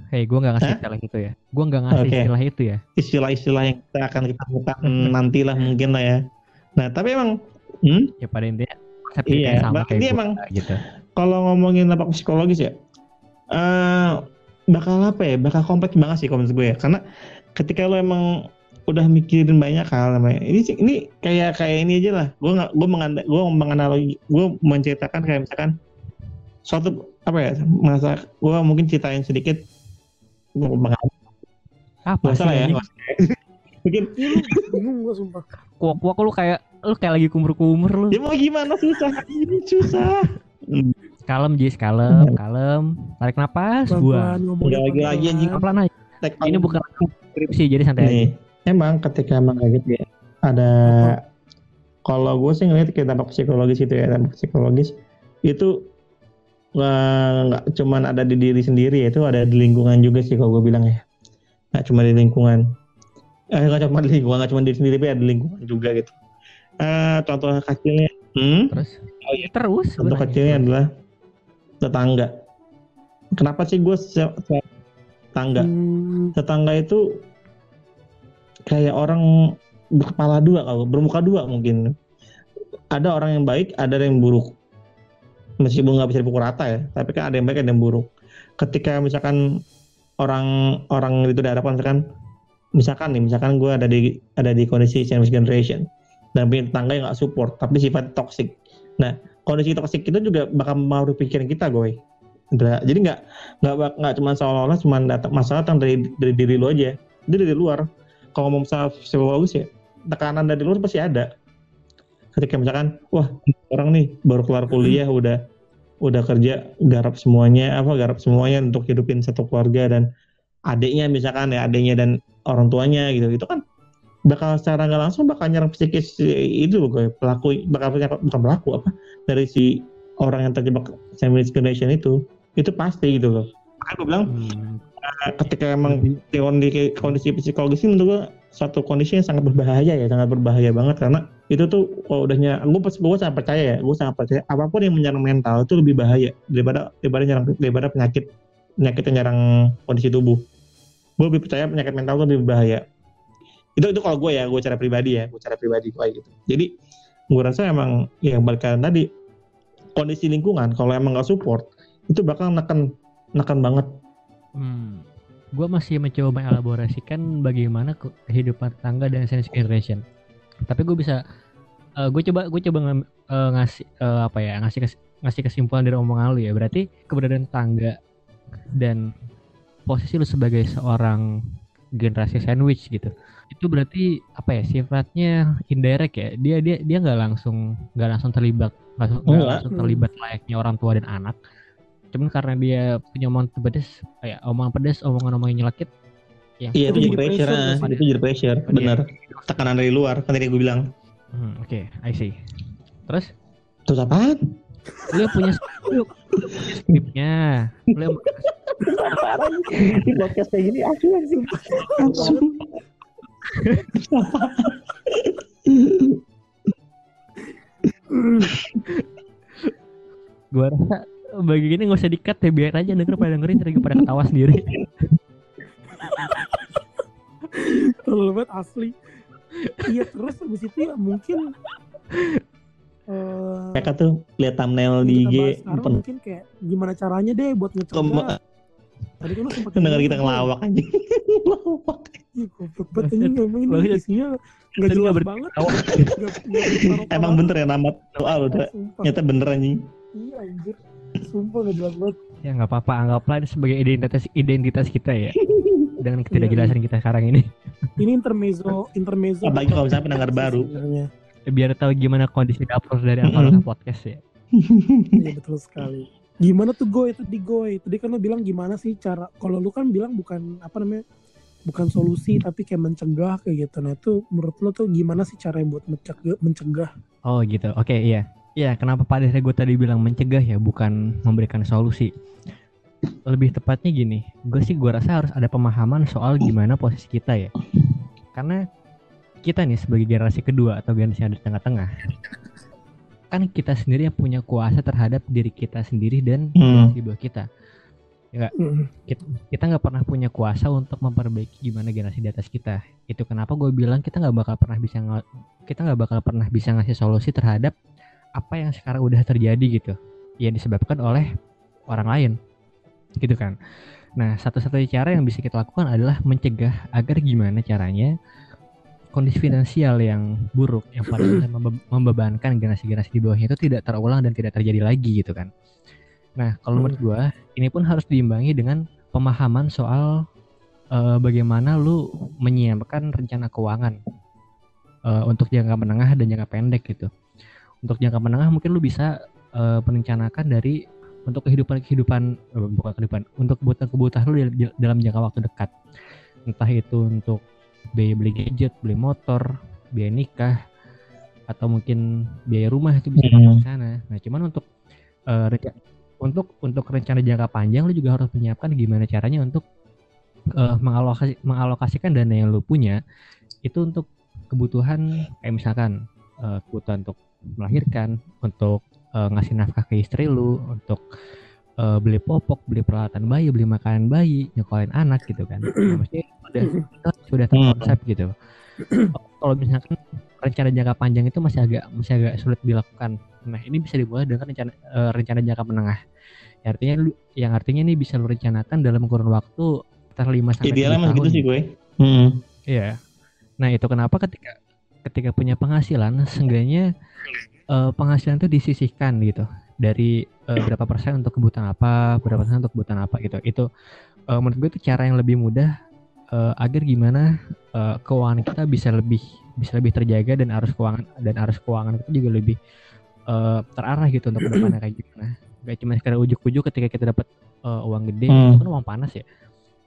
Hei, gue nggak ngasih Hah? istilah itu ya. Gue nggak ngasih Oke. istilah itu ya. istilah-istilah yang kita akan kita minta nantilah mungkin lah ya. Nah tapi emang, hmm, Ya pada intinya kita Iya, sama berarti kayak emang- gitu. kalau ngomongin dampak psikologis ya, eh bakal apa ya? Bakal kompleks banget sih menurut gue ya. Karena ketika lo emang udah mikirin banyak hal namanya. Ini sih- ini kayak kayak ini aja lah. Gue nggak gue menganda gue menganalogi gue menceritakan kayak misalkan suatu apa ya masa gue mungkin ceritain sedikit gue Apa nggak sih salah ya? ini? [LAUGHS] mungkin bingung gue sumpah. Kuak-kuak lu kayak lu kayak lagi kumur-kumur lu. ya mau gimana? Susah. Ini susah. Kalem Jis, kalem, kalem. Tarik napas, pelan-pelan ngomongnya Udah lagi-lagi, anjing. Pelan aja. Ini bukan skripsi jadi santai aja. Emang ketika emang kayak gitu ya, ada kalau gue sih ngeliat kayak dampak psikologis itu ya, dampak psikologis. Itu nggak cuman ada di diri sendiri ya, itu ada di lingkungan juga sih kalau gue bilang ya. Nggak cuma di lingkungan. Eh, nggak cuma di lingkungan, nggak cuma di diri sendiri, tapi ada di lingkungan juga gitu. Eh, contoh kecilnya, hmm? Terus Oh iya. terus Contoh gua nanya. kecilnya adalah tetangga. Kenapa sih gue se- se- tetangga? Hmm, tetangga itu kayak orang berkepala dua kalau bermuka dua mungkin ada orang yang baik ada yang buruk meskipun nggak bisa dipukul rata ya. Tapi kan ada yang baik ada yang buruk. Ketika misalkan orang orang itu dihadapkan misalkan misalkan nih misalkan gue ada di ada di kondisi sandwich generation dan punya tetangga yang nggak support tapi sifat toxic. Nah kondisi toxic itu juga bakal mempengaruhi pikiran kita gue jadi nggak nggak nggak cuma seolah-olah cuma datang masalah datang dari dari diri lo aja. Itu dari luar. Kalau mau masalah psikologis ya tekanan dari luar pasti ada ketika misalkan wah orang nih baru kelar kuliah udah udah kerja garap semuanya apa garap semuanya untuk hidupin satu keluarga dan adiknya misalkan ya adiknya dan orang tuanya gitu. Itu kan bakal secara nggak langsung bakal nyerang psikis itu loh gue pelaku bakal bukan pelaku apa dari si orang yang terjebak sandwich generation itu. Itu pasti gitu loh. Makanya gue bilang Hmm, ketika emang di kondisi, kondisi psikologis ini menurut gue suatu kondisi yang sangat berbahaya ya sangat berbahaya banget karena itu tuh kalau udahnya gue gue sangat percaya ya gue sangat percaya apa pun yang menyerang mental itu lebih bahaya daripada daripada nyerang daripada penyakit penyakit yang nyerang kondisi tubuh gue lebih percaya penyakit mental itu lebih bahaya itu itu kalau gue ya gue cara pribadi ya gue cara pribadi kayak gitu jadi gue rasa emang ya balikan tadi kondisi lingkungan kalau emang nggak support itu bakal neken neken banget Hmm. Gue masih mencoba mengelaborasikan bagaimana ke- kehidupan tetangga dan sandwich generation. Tapi gue bisa, gue coba gue coba ngam- eh, ngasih eh, apa ya ngasih kes- ngasih kesimpulan dari omongan lu ya. Berarti keberadaan tetangga dan posisi lu sebagai seorang generasi sandwich gitu. Itu berarti apa ya sifatnya indirect ya. Dia dia dia nggak langsung nggak langsung terlibat nggak Enggak. langsung terlibat layaknya orang tua dan anak cuman karena dia punya omongan pedes kayak omongan pedes omongan-omongan nyelakit yang Iya itu Itu jadi pressure, pressure sih. itu jadi pressure, Iya. benar. Tekanan dari luar, kan tadi gue bilang. Hmm, oke I see terus Terus apaan? lu punya lu, lu punya skripnya lu yang Di podcast kayak gini asu asu. Asu. gua rasa bagi gini nggak usah dikat ya biar aja denger pada dengerin terus pada ketawa sendiri Terlalu banget asli. Iya terus habis itu ya mungkin eh Mereka tuh lihat thumbnail di IG, mungkin kayak gimana caranya deh buat ngecegah. Tadi kan lu sempat pendengar [LAUGHS] kita ngelawak anjing. [LAUGHS] Ngelawak. Ih, goblok banget ini ngomong ini Bagus. isinya nggak jelas banget. Emang bener ya nama doa lu. Ternyata bener anjing. Iya anjir. Sumpah nggak jelas banget. ya nggak apa-apa anggaplah ini sebagai identitas identitas kita ya [LAUGHS] dengan ketidakjelasan kita sekarang ini [LAUGHS] Ini intermezzo intermezzo. Apalagi kalau misalnya pendengar baru. Sebenarnya. biar tahu gimana kondisi dapur dari. Alfa Podcast ya [LAUGHS] Iya betul sekali. Gimana tuh Goy tadi Goy? Tadi kan lo bilang gimana sih cara kalau lu kan bilang bukan apa namanya? bukan solusi tapi kayak mencegah kayak gitu. Nah, itu menurut lo tuh gimana sih cara buat mencegah mencegah? Oh gitu, oke iya. Iya, kenapa pada akhirnya gue tadi bilang mencegah ya, bukan memberikan solusi. Lebih tepatnya gini, gue sih gue rasa harus ada pemahaman soal gimana posisi kita ya. Karena kita nih sebagai generasi kedua atau generasi yang ada di tengah-tengah, kan kita sendiri yang punya kuasa terhadap diri kita sendiri dan Hmm. generasi di bawah kita. Mm. Kita kita nggak pernah punya kuasa untuk memperbaiki gimana generasi di atas kita. Itu kenapa gue bilang kita nggak bakal pernah bisa kita nggak bakal pernah bisa ngasih solusi terhadap apa yang sekarang udah terjadi gitu yang disebabkan oleh orang lain gitu kan. Nah satu-satunya cara yang bisa kita lakukan adalah mencegah agar gimana caranya kondisi finansial yang buruk yang pada [CLEARS THROAT] akhirnya membe- membebankan generasi-generasi di bawahnya itu tidak terulang dan tidak terjadi lagi gitu kan. Nah kalau menurut gua ini pun harus diimbangi dengan pemahaman soal eh, bagaimana lu menyiapkan rencana keuangan eh, untuk jangka menengah dan jangka pendek gitu. Untuk jangka menengah mungkin lu bisa eh, merencanakan dari untuk kehidupan kehidupan eh, bukan kehidupan untuk kebutuhan kebutuhan lu dalam jangka waktu dekat entah itu untuk biaya beli gadget beli motor biaya nikah atau mungkin biaya rumah itu bisa Hmm. ke sana nah cuman untuk renca- untuk untuk rencana jangka panjang lu juga harus menyiapkan gimana caranya untuk eh, mengalokasi mengalokasikan dana yang lu punya itu untuk kebutuhan kayak misalkan eh, kebutuhan untuk melahirkan untuk eh, ngasih nafkah ke istri lu untuk eh, beli popok beli peralatan bayi beli makanan bayi nyekolahin anak gitu kan. [CLEARS THROAT] Nah, maksudnya sudah sudah terkonsep gitu. [CLEARS THROAT] Kalau misalkan rencana jangka panjang itu masih agak masih agak sulit dilakukan. Nah ini bisa dimulai dengan rencana eh, rencana jangka menengah. Yang artinya lu yang artinya ini bisa lu rencanakan dalam kurun waktu 5 sampai Idealnya 7 emang gitu sih gue. Hmm. Iya. Nah itu kenapa ketika ketika punya penghasilan, seenggaknya eh, penghasilan itu disisihkan gitu dari eh, berapa persen untuk kebutuhan apa, berapa persen untuk kebutuhan apa gitu. Itu eh, menurut gue itu cara yang lebih mudah eh, agar gimana eh, keuangan kita bisa lebih bisa lebih terjaga dan arus keuangan dan arus keuangan kita juga lebih eh, terarah gitu untuk ke depannya kayak gimana. Gak cuma sekedar ujuk-ujuk ketika kita dapat eh, uang gede, Hmm. itu kan uang panas ya.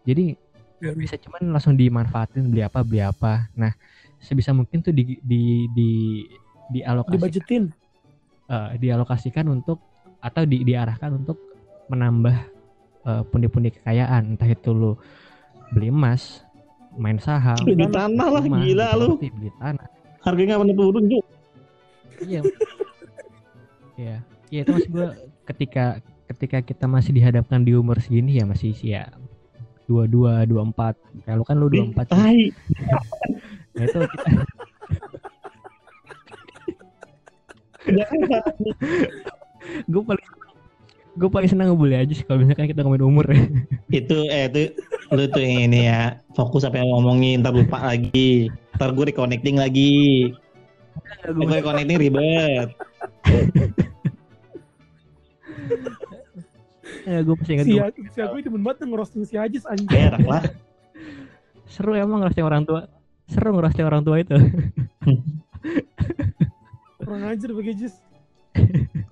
Jadi nggak bisa cuman langsung dimanfaatin beli apa beli apa nah sebisa mungkin tuh di di di dialokasikan Dibajetin. eh, dialokasikan untuk atau di, diarahkan untuk menambah eh, pundi-pundi kekayaan. Entah itu lu beli emas main saham Beli tanah lah, rumah, gila lu. beli tanah. Harganya nggak turun juga. iya. Iya. Iya itu maksud gue ketika ketika kita masih dihadapkan di umur segini ya masih sih ya dua dua dua empat kalau kan lu dua empat nah itu kita gue paling gue paling senang ngebully aja sih kalau misalkan kita ngomongin umur. Ya itu eh itu lu tuh yang ini ya fokus apa yang ngomongin ntar lupa lagi. Ntar gue reconnecting lagi. Gue reconnecting ribet. Ya, gue masih ingat Si, gua- si aku demen banget ngerosting si Ajis anjing. berak lah. Seru emang ngerosting orang tua. Seru ngerosting orang tua itu [LAUGHS] Kurang ajar bagi Ajis. [LAUGHS]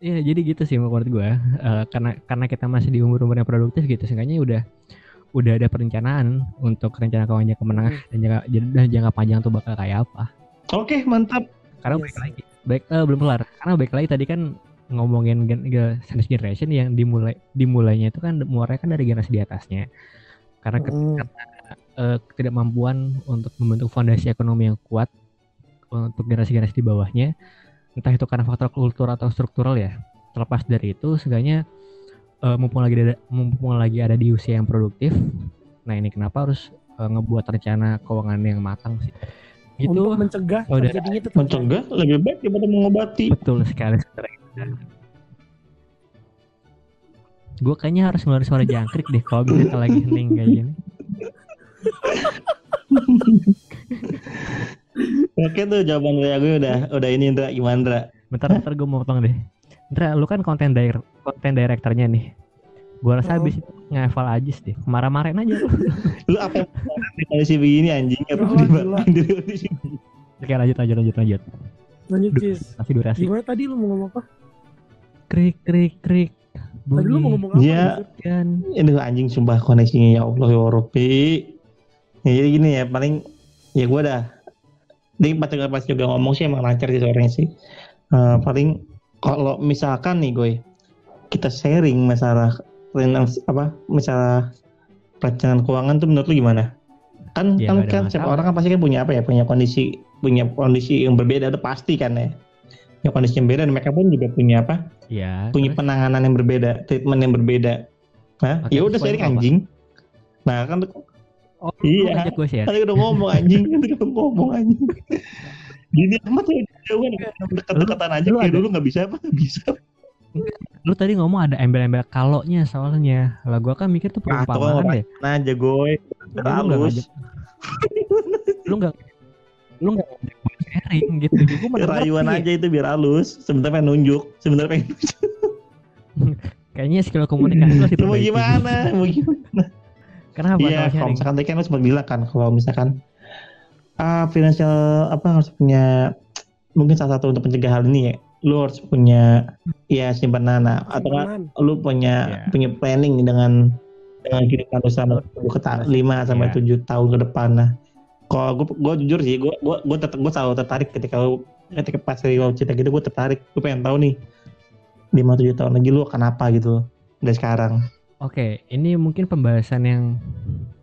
Iya jadi gitu sih menurut gue Eh, karena karena kita masih di umur umur yang produktif gitu seenggaknya udah udah ada perencanaan untuk rencana keuangan jangka menengah dan jangka dan jangka panjang tuh bakal kayak apa. Oke mantap. Karena Yes. baik lagi. Baik eh, belum kelar. Karena baik lagi tadi kan ngomongin gen, ge- sandwich generation yang dimulai dimulainya itu kan mulai kan dari generasi di atasnya. Karena Hmm. eh, ketidakmampuan untuk membentuk fondasi ekonomi yang kuat untuk generasi-generasi di bawahnya entah itu karena faktor kultural atau struktural ya terlepas dari itu seenggaknya eh, mumpung lagi ada mumpung lagi ada di usia yang produktif nah ini kenapa harus eh, ngebuat rencana keuangan yang matang sih gitu Untuk mencegah Oh, udah. terjadinya itu mencegah lebih baik daripada mengobati Betul sekali. Gue kayaknya harus ngeluarin suara jangkrik deh kalau misalnya lagi hening kayak gini. [LAUGHS] oke tuh jawaban dari gue udah udah ini Indra gimana Indra Bentar bentar gue mau potong deh. Indra, lu kan konten dir konten direkturnya nih. Gue rasa Oh. habis itu ngehafal Ajis deh. Marah-marahin aja lu. [LAUGHS] lu apa kondisi begini anjing Oh, kondisi Oke lanjut lanjut lanjut lanjut. Lanjut. Masih durasi. Gimana tadi lu mau ngomong apa? Krik krik krik. Tadi lu mau ngomong apa? Iya. Kan. ini anjing sumpah koneksinya ya Allah ya Rabbi ya, jadi gini ya paling ya gue dah Jadi pas juga pas juga ngomong sih emang lancar sih suaranya sih Eh, paling kalau misalkan nih gue kita sharing masalah apa masalah perencanaan keuangan tuh menurut lu gimana kan Ya, kan, kan setiap orang kan pasti kan punya apa ya punya kondisi punya kondisi yang berbeda udah pasti kan ya ya kondisi yang beda dan mereka pun juga punya apa Iya. punya terus? penanganan yang berbeda, treatment yang berbeda. Nah, ya udah sharing apa? anjing. Nah, kan Oh, Iya. gue share. tadi udah ngomong anjing, [LAUGHS] tadi udah ngomong anjing. Gini amat ya jauhan dekat-dekatan aja kayak dulu nggak bisa apa bisa. Lu tadi ngomong ada embel-embel kaloknya soalnya. Lah gua kan mikir tuh Ah, tuh perumpamaan deh. Nah, aja gue. Halus. ngajak lu nggak lu nggak ngajak gue sharing gitu gue [LAUGHS] Rayuan aja itu biar halus. Sebentar pengen nunjuk, sebentar pengen nunjuk. [LAUGHS] kayaknya skill komunikasi lo Mau gimana? Mau gimana? Kenapa Iya, kalau misalkan tadi kan lu sempat bilang kan kalau misalkan ah financial apa harus punya mungkin salah satu untuk mencegah hal ini ya. Lu harus punya ya simpanan nah, atau kan lu punya Iya. punya planning dengan dengan kehidupan lu selama lima sampai Iya. tujuh tahun ke depan nah. Kalau gue gue jujur sih gue gue gue tetap gue selalu tertarik ketika lu ketika pas lu cerita gitu gue tertarik. Gue pengen tahu nih lima tujuh tahun lagi lu akan apa gitu dari sekarang Oke, ini mungkin pembahasan yang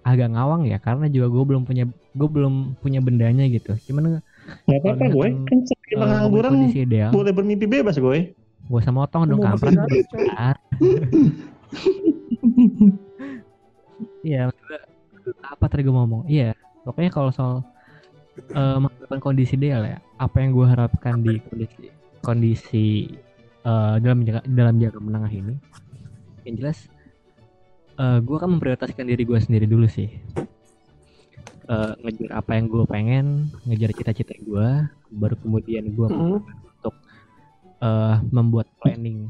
agak ngawang ya karena juga gue belum punya gue belum punya bendanya gitu. Cuman nggak apa-apa gue kan eh, ngomongin pengangguran kondisi ideal, boleh bermimpi bebas gue gue sama otong dong kampret. Ah. [LAUGHS] Iya, apa tadi gue ngomong? Iya, pokoknya kalau soal eh mengharapkan kondisi ideal ya, apa yang gue harapkan di kondisi kondisi eh, dalam jangka dalam jangka menengah ini, yang jelas eh gue akan memprioritaskan diri gue sendiri dulu sih. Eh, ngejar apa yang gue pengen, ngejar cita-cita gue, baru kemudian gue Mm. eh, membuat planning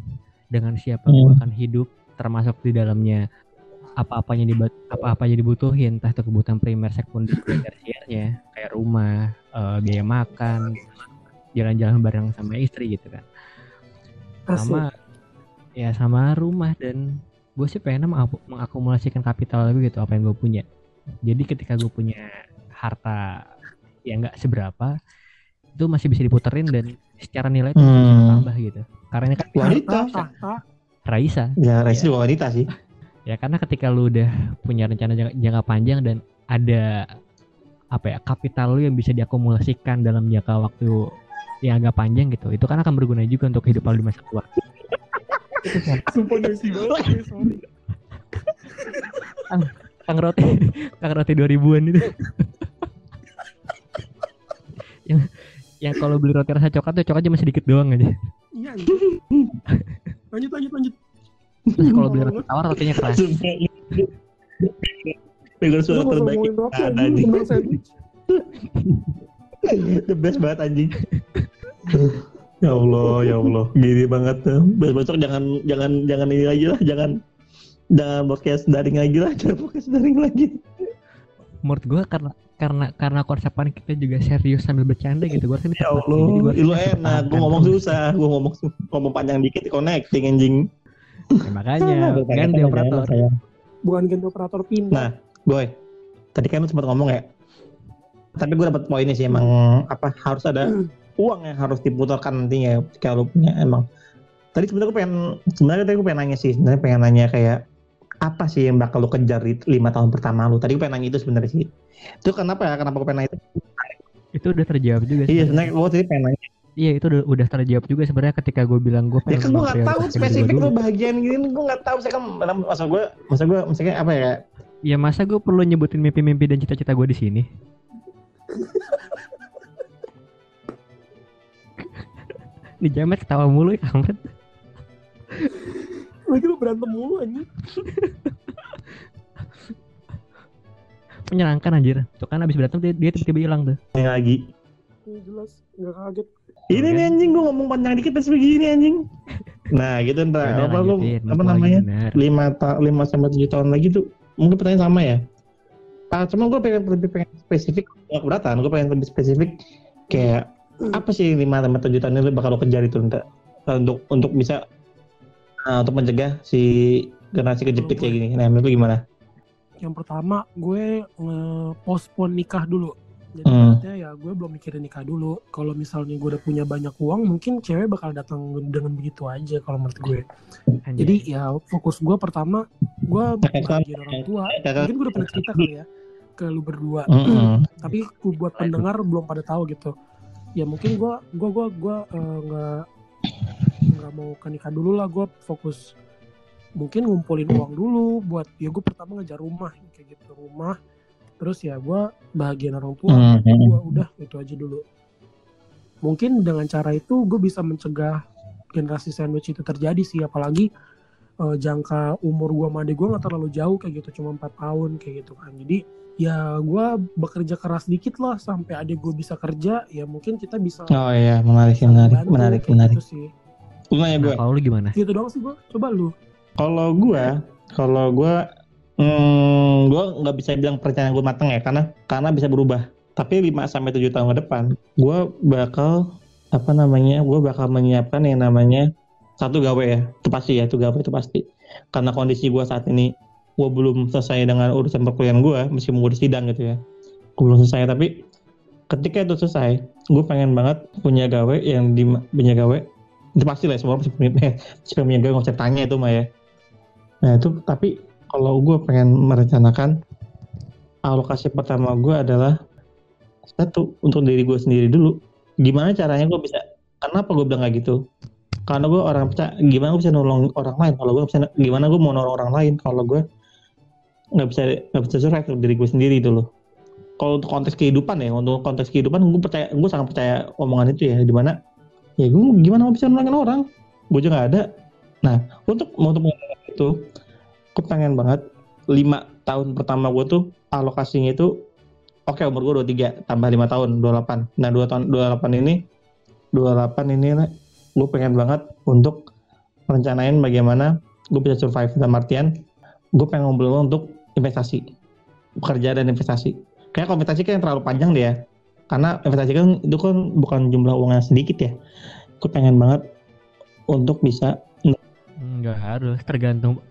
dengan siapa gue akan hidup termasuk di dalamnya apa-apanya dibat apa-apa yang dibutuhin entah itu kebutuhan primer sekunder tersiernya kayak rumah eh, biaya makan jalan-jalan bareng sama istri gitu kan Asik. sama ya sama rumah dan gue sih pengen mengaku- mengakumulasikan kapital gitu apa yang gue punya jadi ketika gue punya harta yang nggak seberapa itu masih bisa diputerin dan secara nilai itu Hmm. tambah gitu karena ini kan wanita Tahta. Raisa ya Iya. juga wanita sih [LAUGHS] ya karena ketika lu udah punya rencana jangka, jangka panjang dan ada apa ya kapital lu yang bisa diakumulasikan dalam jangka waktu yang agak panjang gitu itu kan akan berguna juga untuk kehidupan lu di masa tua Sumpah noisy banget, gue, sorry. Kang Roti Kang Roti 2000-an itu yang yang kalau beli roti rasa coklat tuh coklat cuma sedikit doang aja Iya, anjing. Lanjut, lanjut, lanjut. terus kalau beli roti tawar rotinya keras Dengar suara terbaik ada anjing. The best banget anjing. Ya Allah, ya Allah. Gini banget. Besok besok jangan jangan jangan ini lagi lah, jangan jangan podcast daring lagi lah, jangan podcast daring lagi. menurut gua karena karena karena konsepan kita juga serius sambil bercanda gitu gua kan Ya Allah, lu enak. Gue ngomong susah, gue ngomong ngomong panjang dikit connecting anjing. Ya, makanya [LAUGHS] kan di operator Bukan ganti operator pindah. Nah, boy. Tadi kan lu sempat ngomong ya. Tapi gue dapat poinnya sih emang apa harus ada [CLEARS THROAT] uang yang harus diputarkan nantinya kalau punya emang. Tadi sebenarnya gue pengen sebenarnya tadi gue pengen nanya sih, sebenarnya pengen nanya kayak apa sih yang bakal lu kejar di lima tahun pertama lu? Tadi gue pengen nanya itu sebenarnya sih. Itu kenapa ya? Kenapa gue pengen nanya itu? itu udah terjawab juga Iya, sebenarnya. gue tadi pengen nanya. Iya itu udah, udah terjawab juga sebenarnya ketika gue bilang gue Ya pengen kan gue nggak tahu memprioritaskan diri gua spesifik lu bagian gini, gue nggak tahu. Saya kan masa gue, masa gue, maksudnya apa ya? Ya masa gue perlu nyebutin mimpi-mimpi dan cita-cita gue di sini? [LAUGHS] di jamet ketawa mulu ya kampret. Lagi lu berantem mulu anjing. Menyenangkan anjir. Tuh kan abis berantem dia, dia tiba-tiba hilang tuh. Yang lagi. Ini jelas, nggak kaget. Ini nih anjing gue ngomong panjang dikit terus begini anjing. Nah gitu ntar Yaudah, apa lu apa namanya lima ta lima sampai tujuh tahun lagi tuh mungkin pertanyaan sama ya. Ah cuma gue pengen lebih pengen spesifik nggak keberatan gue pengen lebih spesifik kayak apa sih lima sampai tujuh tahun ini bakal lo kejar itu ntar untuk untuk bisa ah, untuk mencegah si generasi kejepit kayak gini. Nah menurut gimana? Yang pertama, gue nge-postpone nikah dulu. Jadi Hmm. ya gue belum mikirin nikah dulu. Kalau misalnya gue udah punya banyak uang, mungkin cewek bakal datang dengan begitu aja kalau menurut gue. Jadi ya fokus gue pertama, gue [LAUGHS] bahagian orang tua. Mungkin gue udah pernah cerita kali ya ke lu berdua. Mm-mm. Tapi gue buat pendengar belum pada tahu gitu. Ya mungkin gue gue gue gue eh, nggak nggak mau ke nikah dulu lah. Gue fokus mungkin ngumpulin uang dulu buat ya gue pertama ngejar rumah kayak gitu rumah terus ya gue bahagian orang tua Hmm. gue udah itu aja dulu mungkin dengan cara itu gue bisa mencegah generasi sandwich itu terjadi sih apalagi eh, jangka umur gue sama adik gue nggak terlalu jauh kayak gitu cuma empat tahun kayak gitu kan jadi ya gue bekerja keras dikit lah sampai adik gue bisa kerja ya mungkin kita bisa Oh iya menarik menarik bantu, menarik menarik. gitu sih Lu nanya gue. Nah, kalau lu gimana? gitu doang sih gue coba lu Kalau gua, kalau gua, hmm, gua nggak bisa bilang perencanaan gua mateng ya, karena karena bisa berubah. Tapi 5 sampai 7 tahun ke depan, gua bakal apa namanya gue bakal menyiapkan yang namanya satu gawe ya itu pasti ya itu gawe itu pasti karena kondisi gue saat ini gue belum selesai dengan urusan perkuliahan gue meskipun di sidang gitu ya. Gue belum selesai tapi ketika itu selesai gue pengen banget punya gawe yang di punya gawe itu pasti lah semua pasti punya, pasti punya gawe nggak usah tanya itu mah ya. Nah itu tapi kalau gue pengen merencanakan alokasi pertama gue adalah satu untuk diri gue sendiri dulu. Gimana caranya gue bisa kenapa gue bilang kayak gitu? Karena gue orang percaya gimana gue bisa nolong orang lain? Kalau gue bisa gimana gue mau nolong orang lain? Kalau gue nggak bisa nggak bisa survive untuk diri gue sendiri loh. Kalau untuk konteks kehidupan ya untuk konteks kehidupan gue percaya gue sangat percaya omongan itu ya di mana ya gue gimana mau bisa nolongin orang? Gue juga nggak ada. Nah untuk untuk itu gue pengen banget lima tahun pertama gue tuh alokasinya itu oke okay, umur gue 23 tambah lima tahun 28 nah dua tahun 28 ini 28 ini gue pengen banget untuk merencanain bagaimana gue bisa survive dalam artian gue pengen ngobrol untuk investasi. Pekerja dan investasi. Kayak kalau investasi kan terlalu panjang deh ya karena investasi kan itu kan bukan jumlah uang yang sedikit ya. Gue pengen banget untuk bisa nggak harus tergantung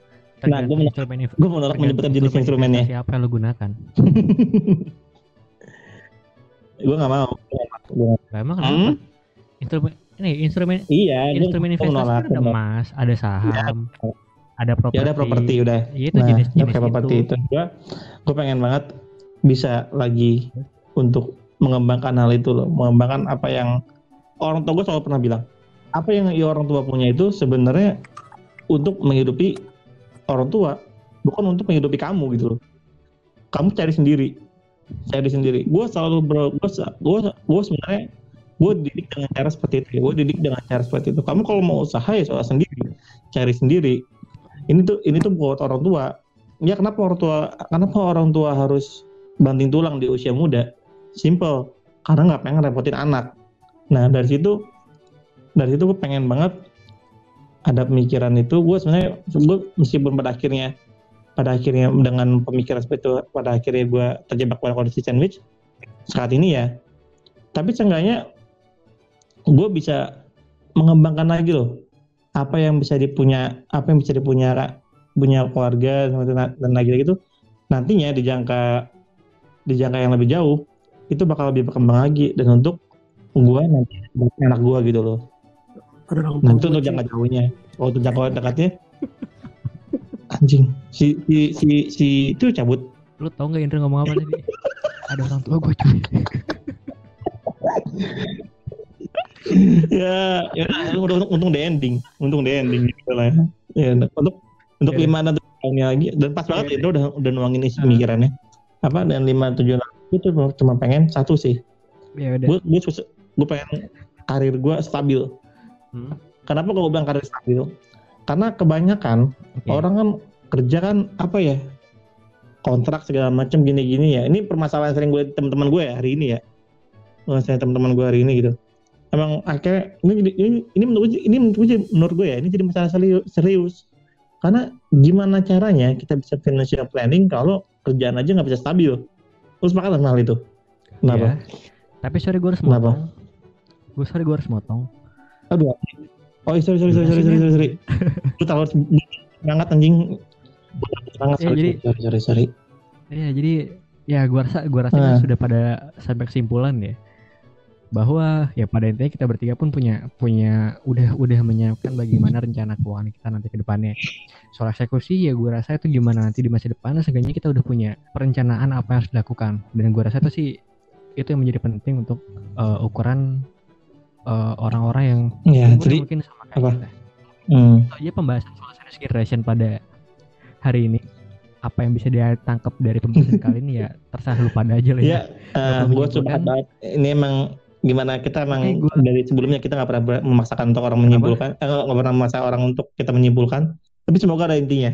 nah gue menolak, gue menolak menyebutkan jenis instrumennya. siapa yang lo gunakan. [LAUGHS] Gue nggak mau. Gak emang kenapa? Hmm? instrumen ini instrumen iya instrumen investasi kan ada emas ada saham. Ya ada properti. Ya ada properti udah. Itu nah, jenis-jenis properti itu. Gue gue pengen banget bisa lagi untuk mengembangkan hal itu loh, mengembangkan apa yang orang tua gue selalu pernah bilang. Apa yang orang tua punya itu sebenarnya untuk menghidupi orang tua, bukan untuk menghidupi kamu gitu loh. Kamu cari sendiri, cari sendiri. Gue selalu bro, gue gue gue sebenarnya gue didik dengan cara seperti itu. Gue didik dengan cara seperti itu. Kamu kalau mau usaha ya soal sendiri, cari sendiri ini tuh ini tuh buat orang tua. Ya kenapa orang tua kenapa orang tua harus banting tulang di usia muda? Simple. Karena nggak pengen repotin anak. Nah dari situ dari situ gue pengen banget ada pemikiran itu. Gue sebenarnya gue meskipun pada akhirnya pada akhirnya dengan pemikiran seperti itu pada akhirnya gue terjebak pada kondisi sandwich saat ini ya. Tapi seenggaknya gue bisa mengembangkan lagi loh apa yang bisa dipunya apa yang bisa dipunya punya keluarga dan lagi gitu nantinya di jangka di jangka yang lebih jauh itu bakal lebih berkembang lagi. Dan untuk gua nanti anak gua gitu loh. Nah itu untuk jangka jauhnya. Kalau untuk jangka dekatnya anjing si si si si itu cabut. Lu tau nggak Indra ngomong apa tadi? Ada orang tua gue cuy [LAUGHS] ya, ya untung, untung di ending, untung di ending gitu lah. Ya, ya untuk untuk iya. lima enam tahunnya lagi dan pas banget iya, itu udah udah nuangin isi pemikirannya. Apa dan lima tujuh itu cuma pengen satu sih. Ya udah. Gue gue gue pengen karir gue stabil. Hmm. Kenapa gue bilang karir stabil? Karena kebanyakan okay. orang kan kerja kan apa ya kontrak segala macam gini-gini ya. Ini permasalahan sering gue teman-teman gue ya hari ini ya. Saya teman-teman gue hari ini gitu emang akhirnya ini ini ini menurut ini menurut menurut gue ya ini jadi masalah serius, serius. Karena gimana caranya kita bisa financial planning kalau kerjaan aja nggak bisa stabil? Terus sepakat hal itu? Kenapa? Ya. tapi sorry gue harus kenapa? motong. Gue sorry gue harus motong. Aduh. Oh sorry sorry sorry sorry sorry sorry, sorry. lu tahu banget anjing. Banget ya, sorry, jadi sorry sorry sorry. Ya jadi ya gue rasa gue rasa nah. sudah pada sampai kesimpulan ya bahwa ya pada intinya kita bertiga pun punya punya udah udah menyiapkan bagaimana rencana keuangan kita nanti ke depannya. Soal eksekusi ya gue rasa itu gimana nanti di masa depan seenggaknya kita udah punya perencanaan apa yang harus dilakukan dan gue rasa itu sih itu yang menjadi penting untuk uh, ukuran uh, orang-orang yang ya, jadi, mungkin sama kayak apa? kita. Hmm. So, ya pembahasan soal sandwich generation pada hari ini apa yang bisa dia tangkap dari pembahasan [LAUGHS] kali ini ya terserah lu pada aja lah ya. Ya, uh, gue coba ini emang gimana? Kita emang gua... dari sebelumnya kita nggak pernah memaksakan untuk orang menyimpulkan eh, nggak pernah memaksa orang untuk kita menyimpulkan. Tapi semoga ada intinya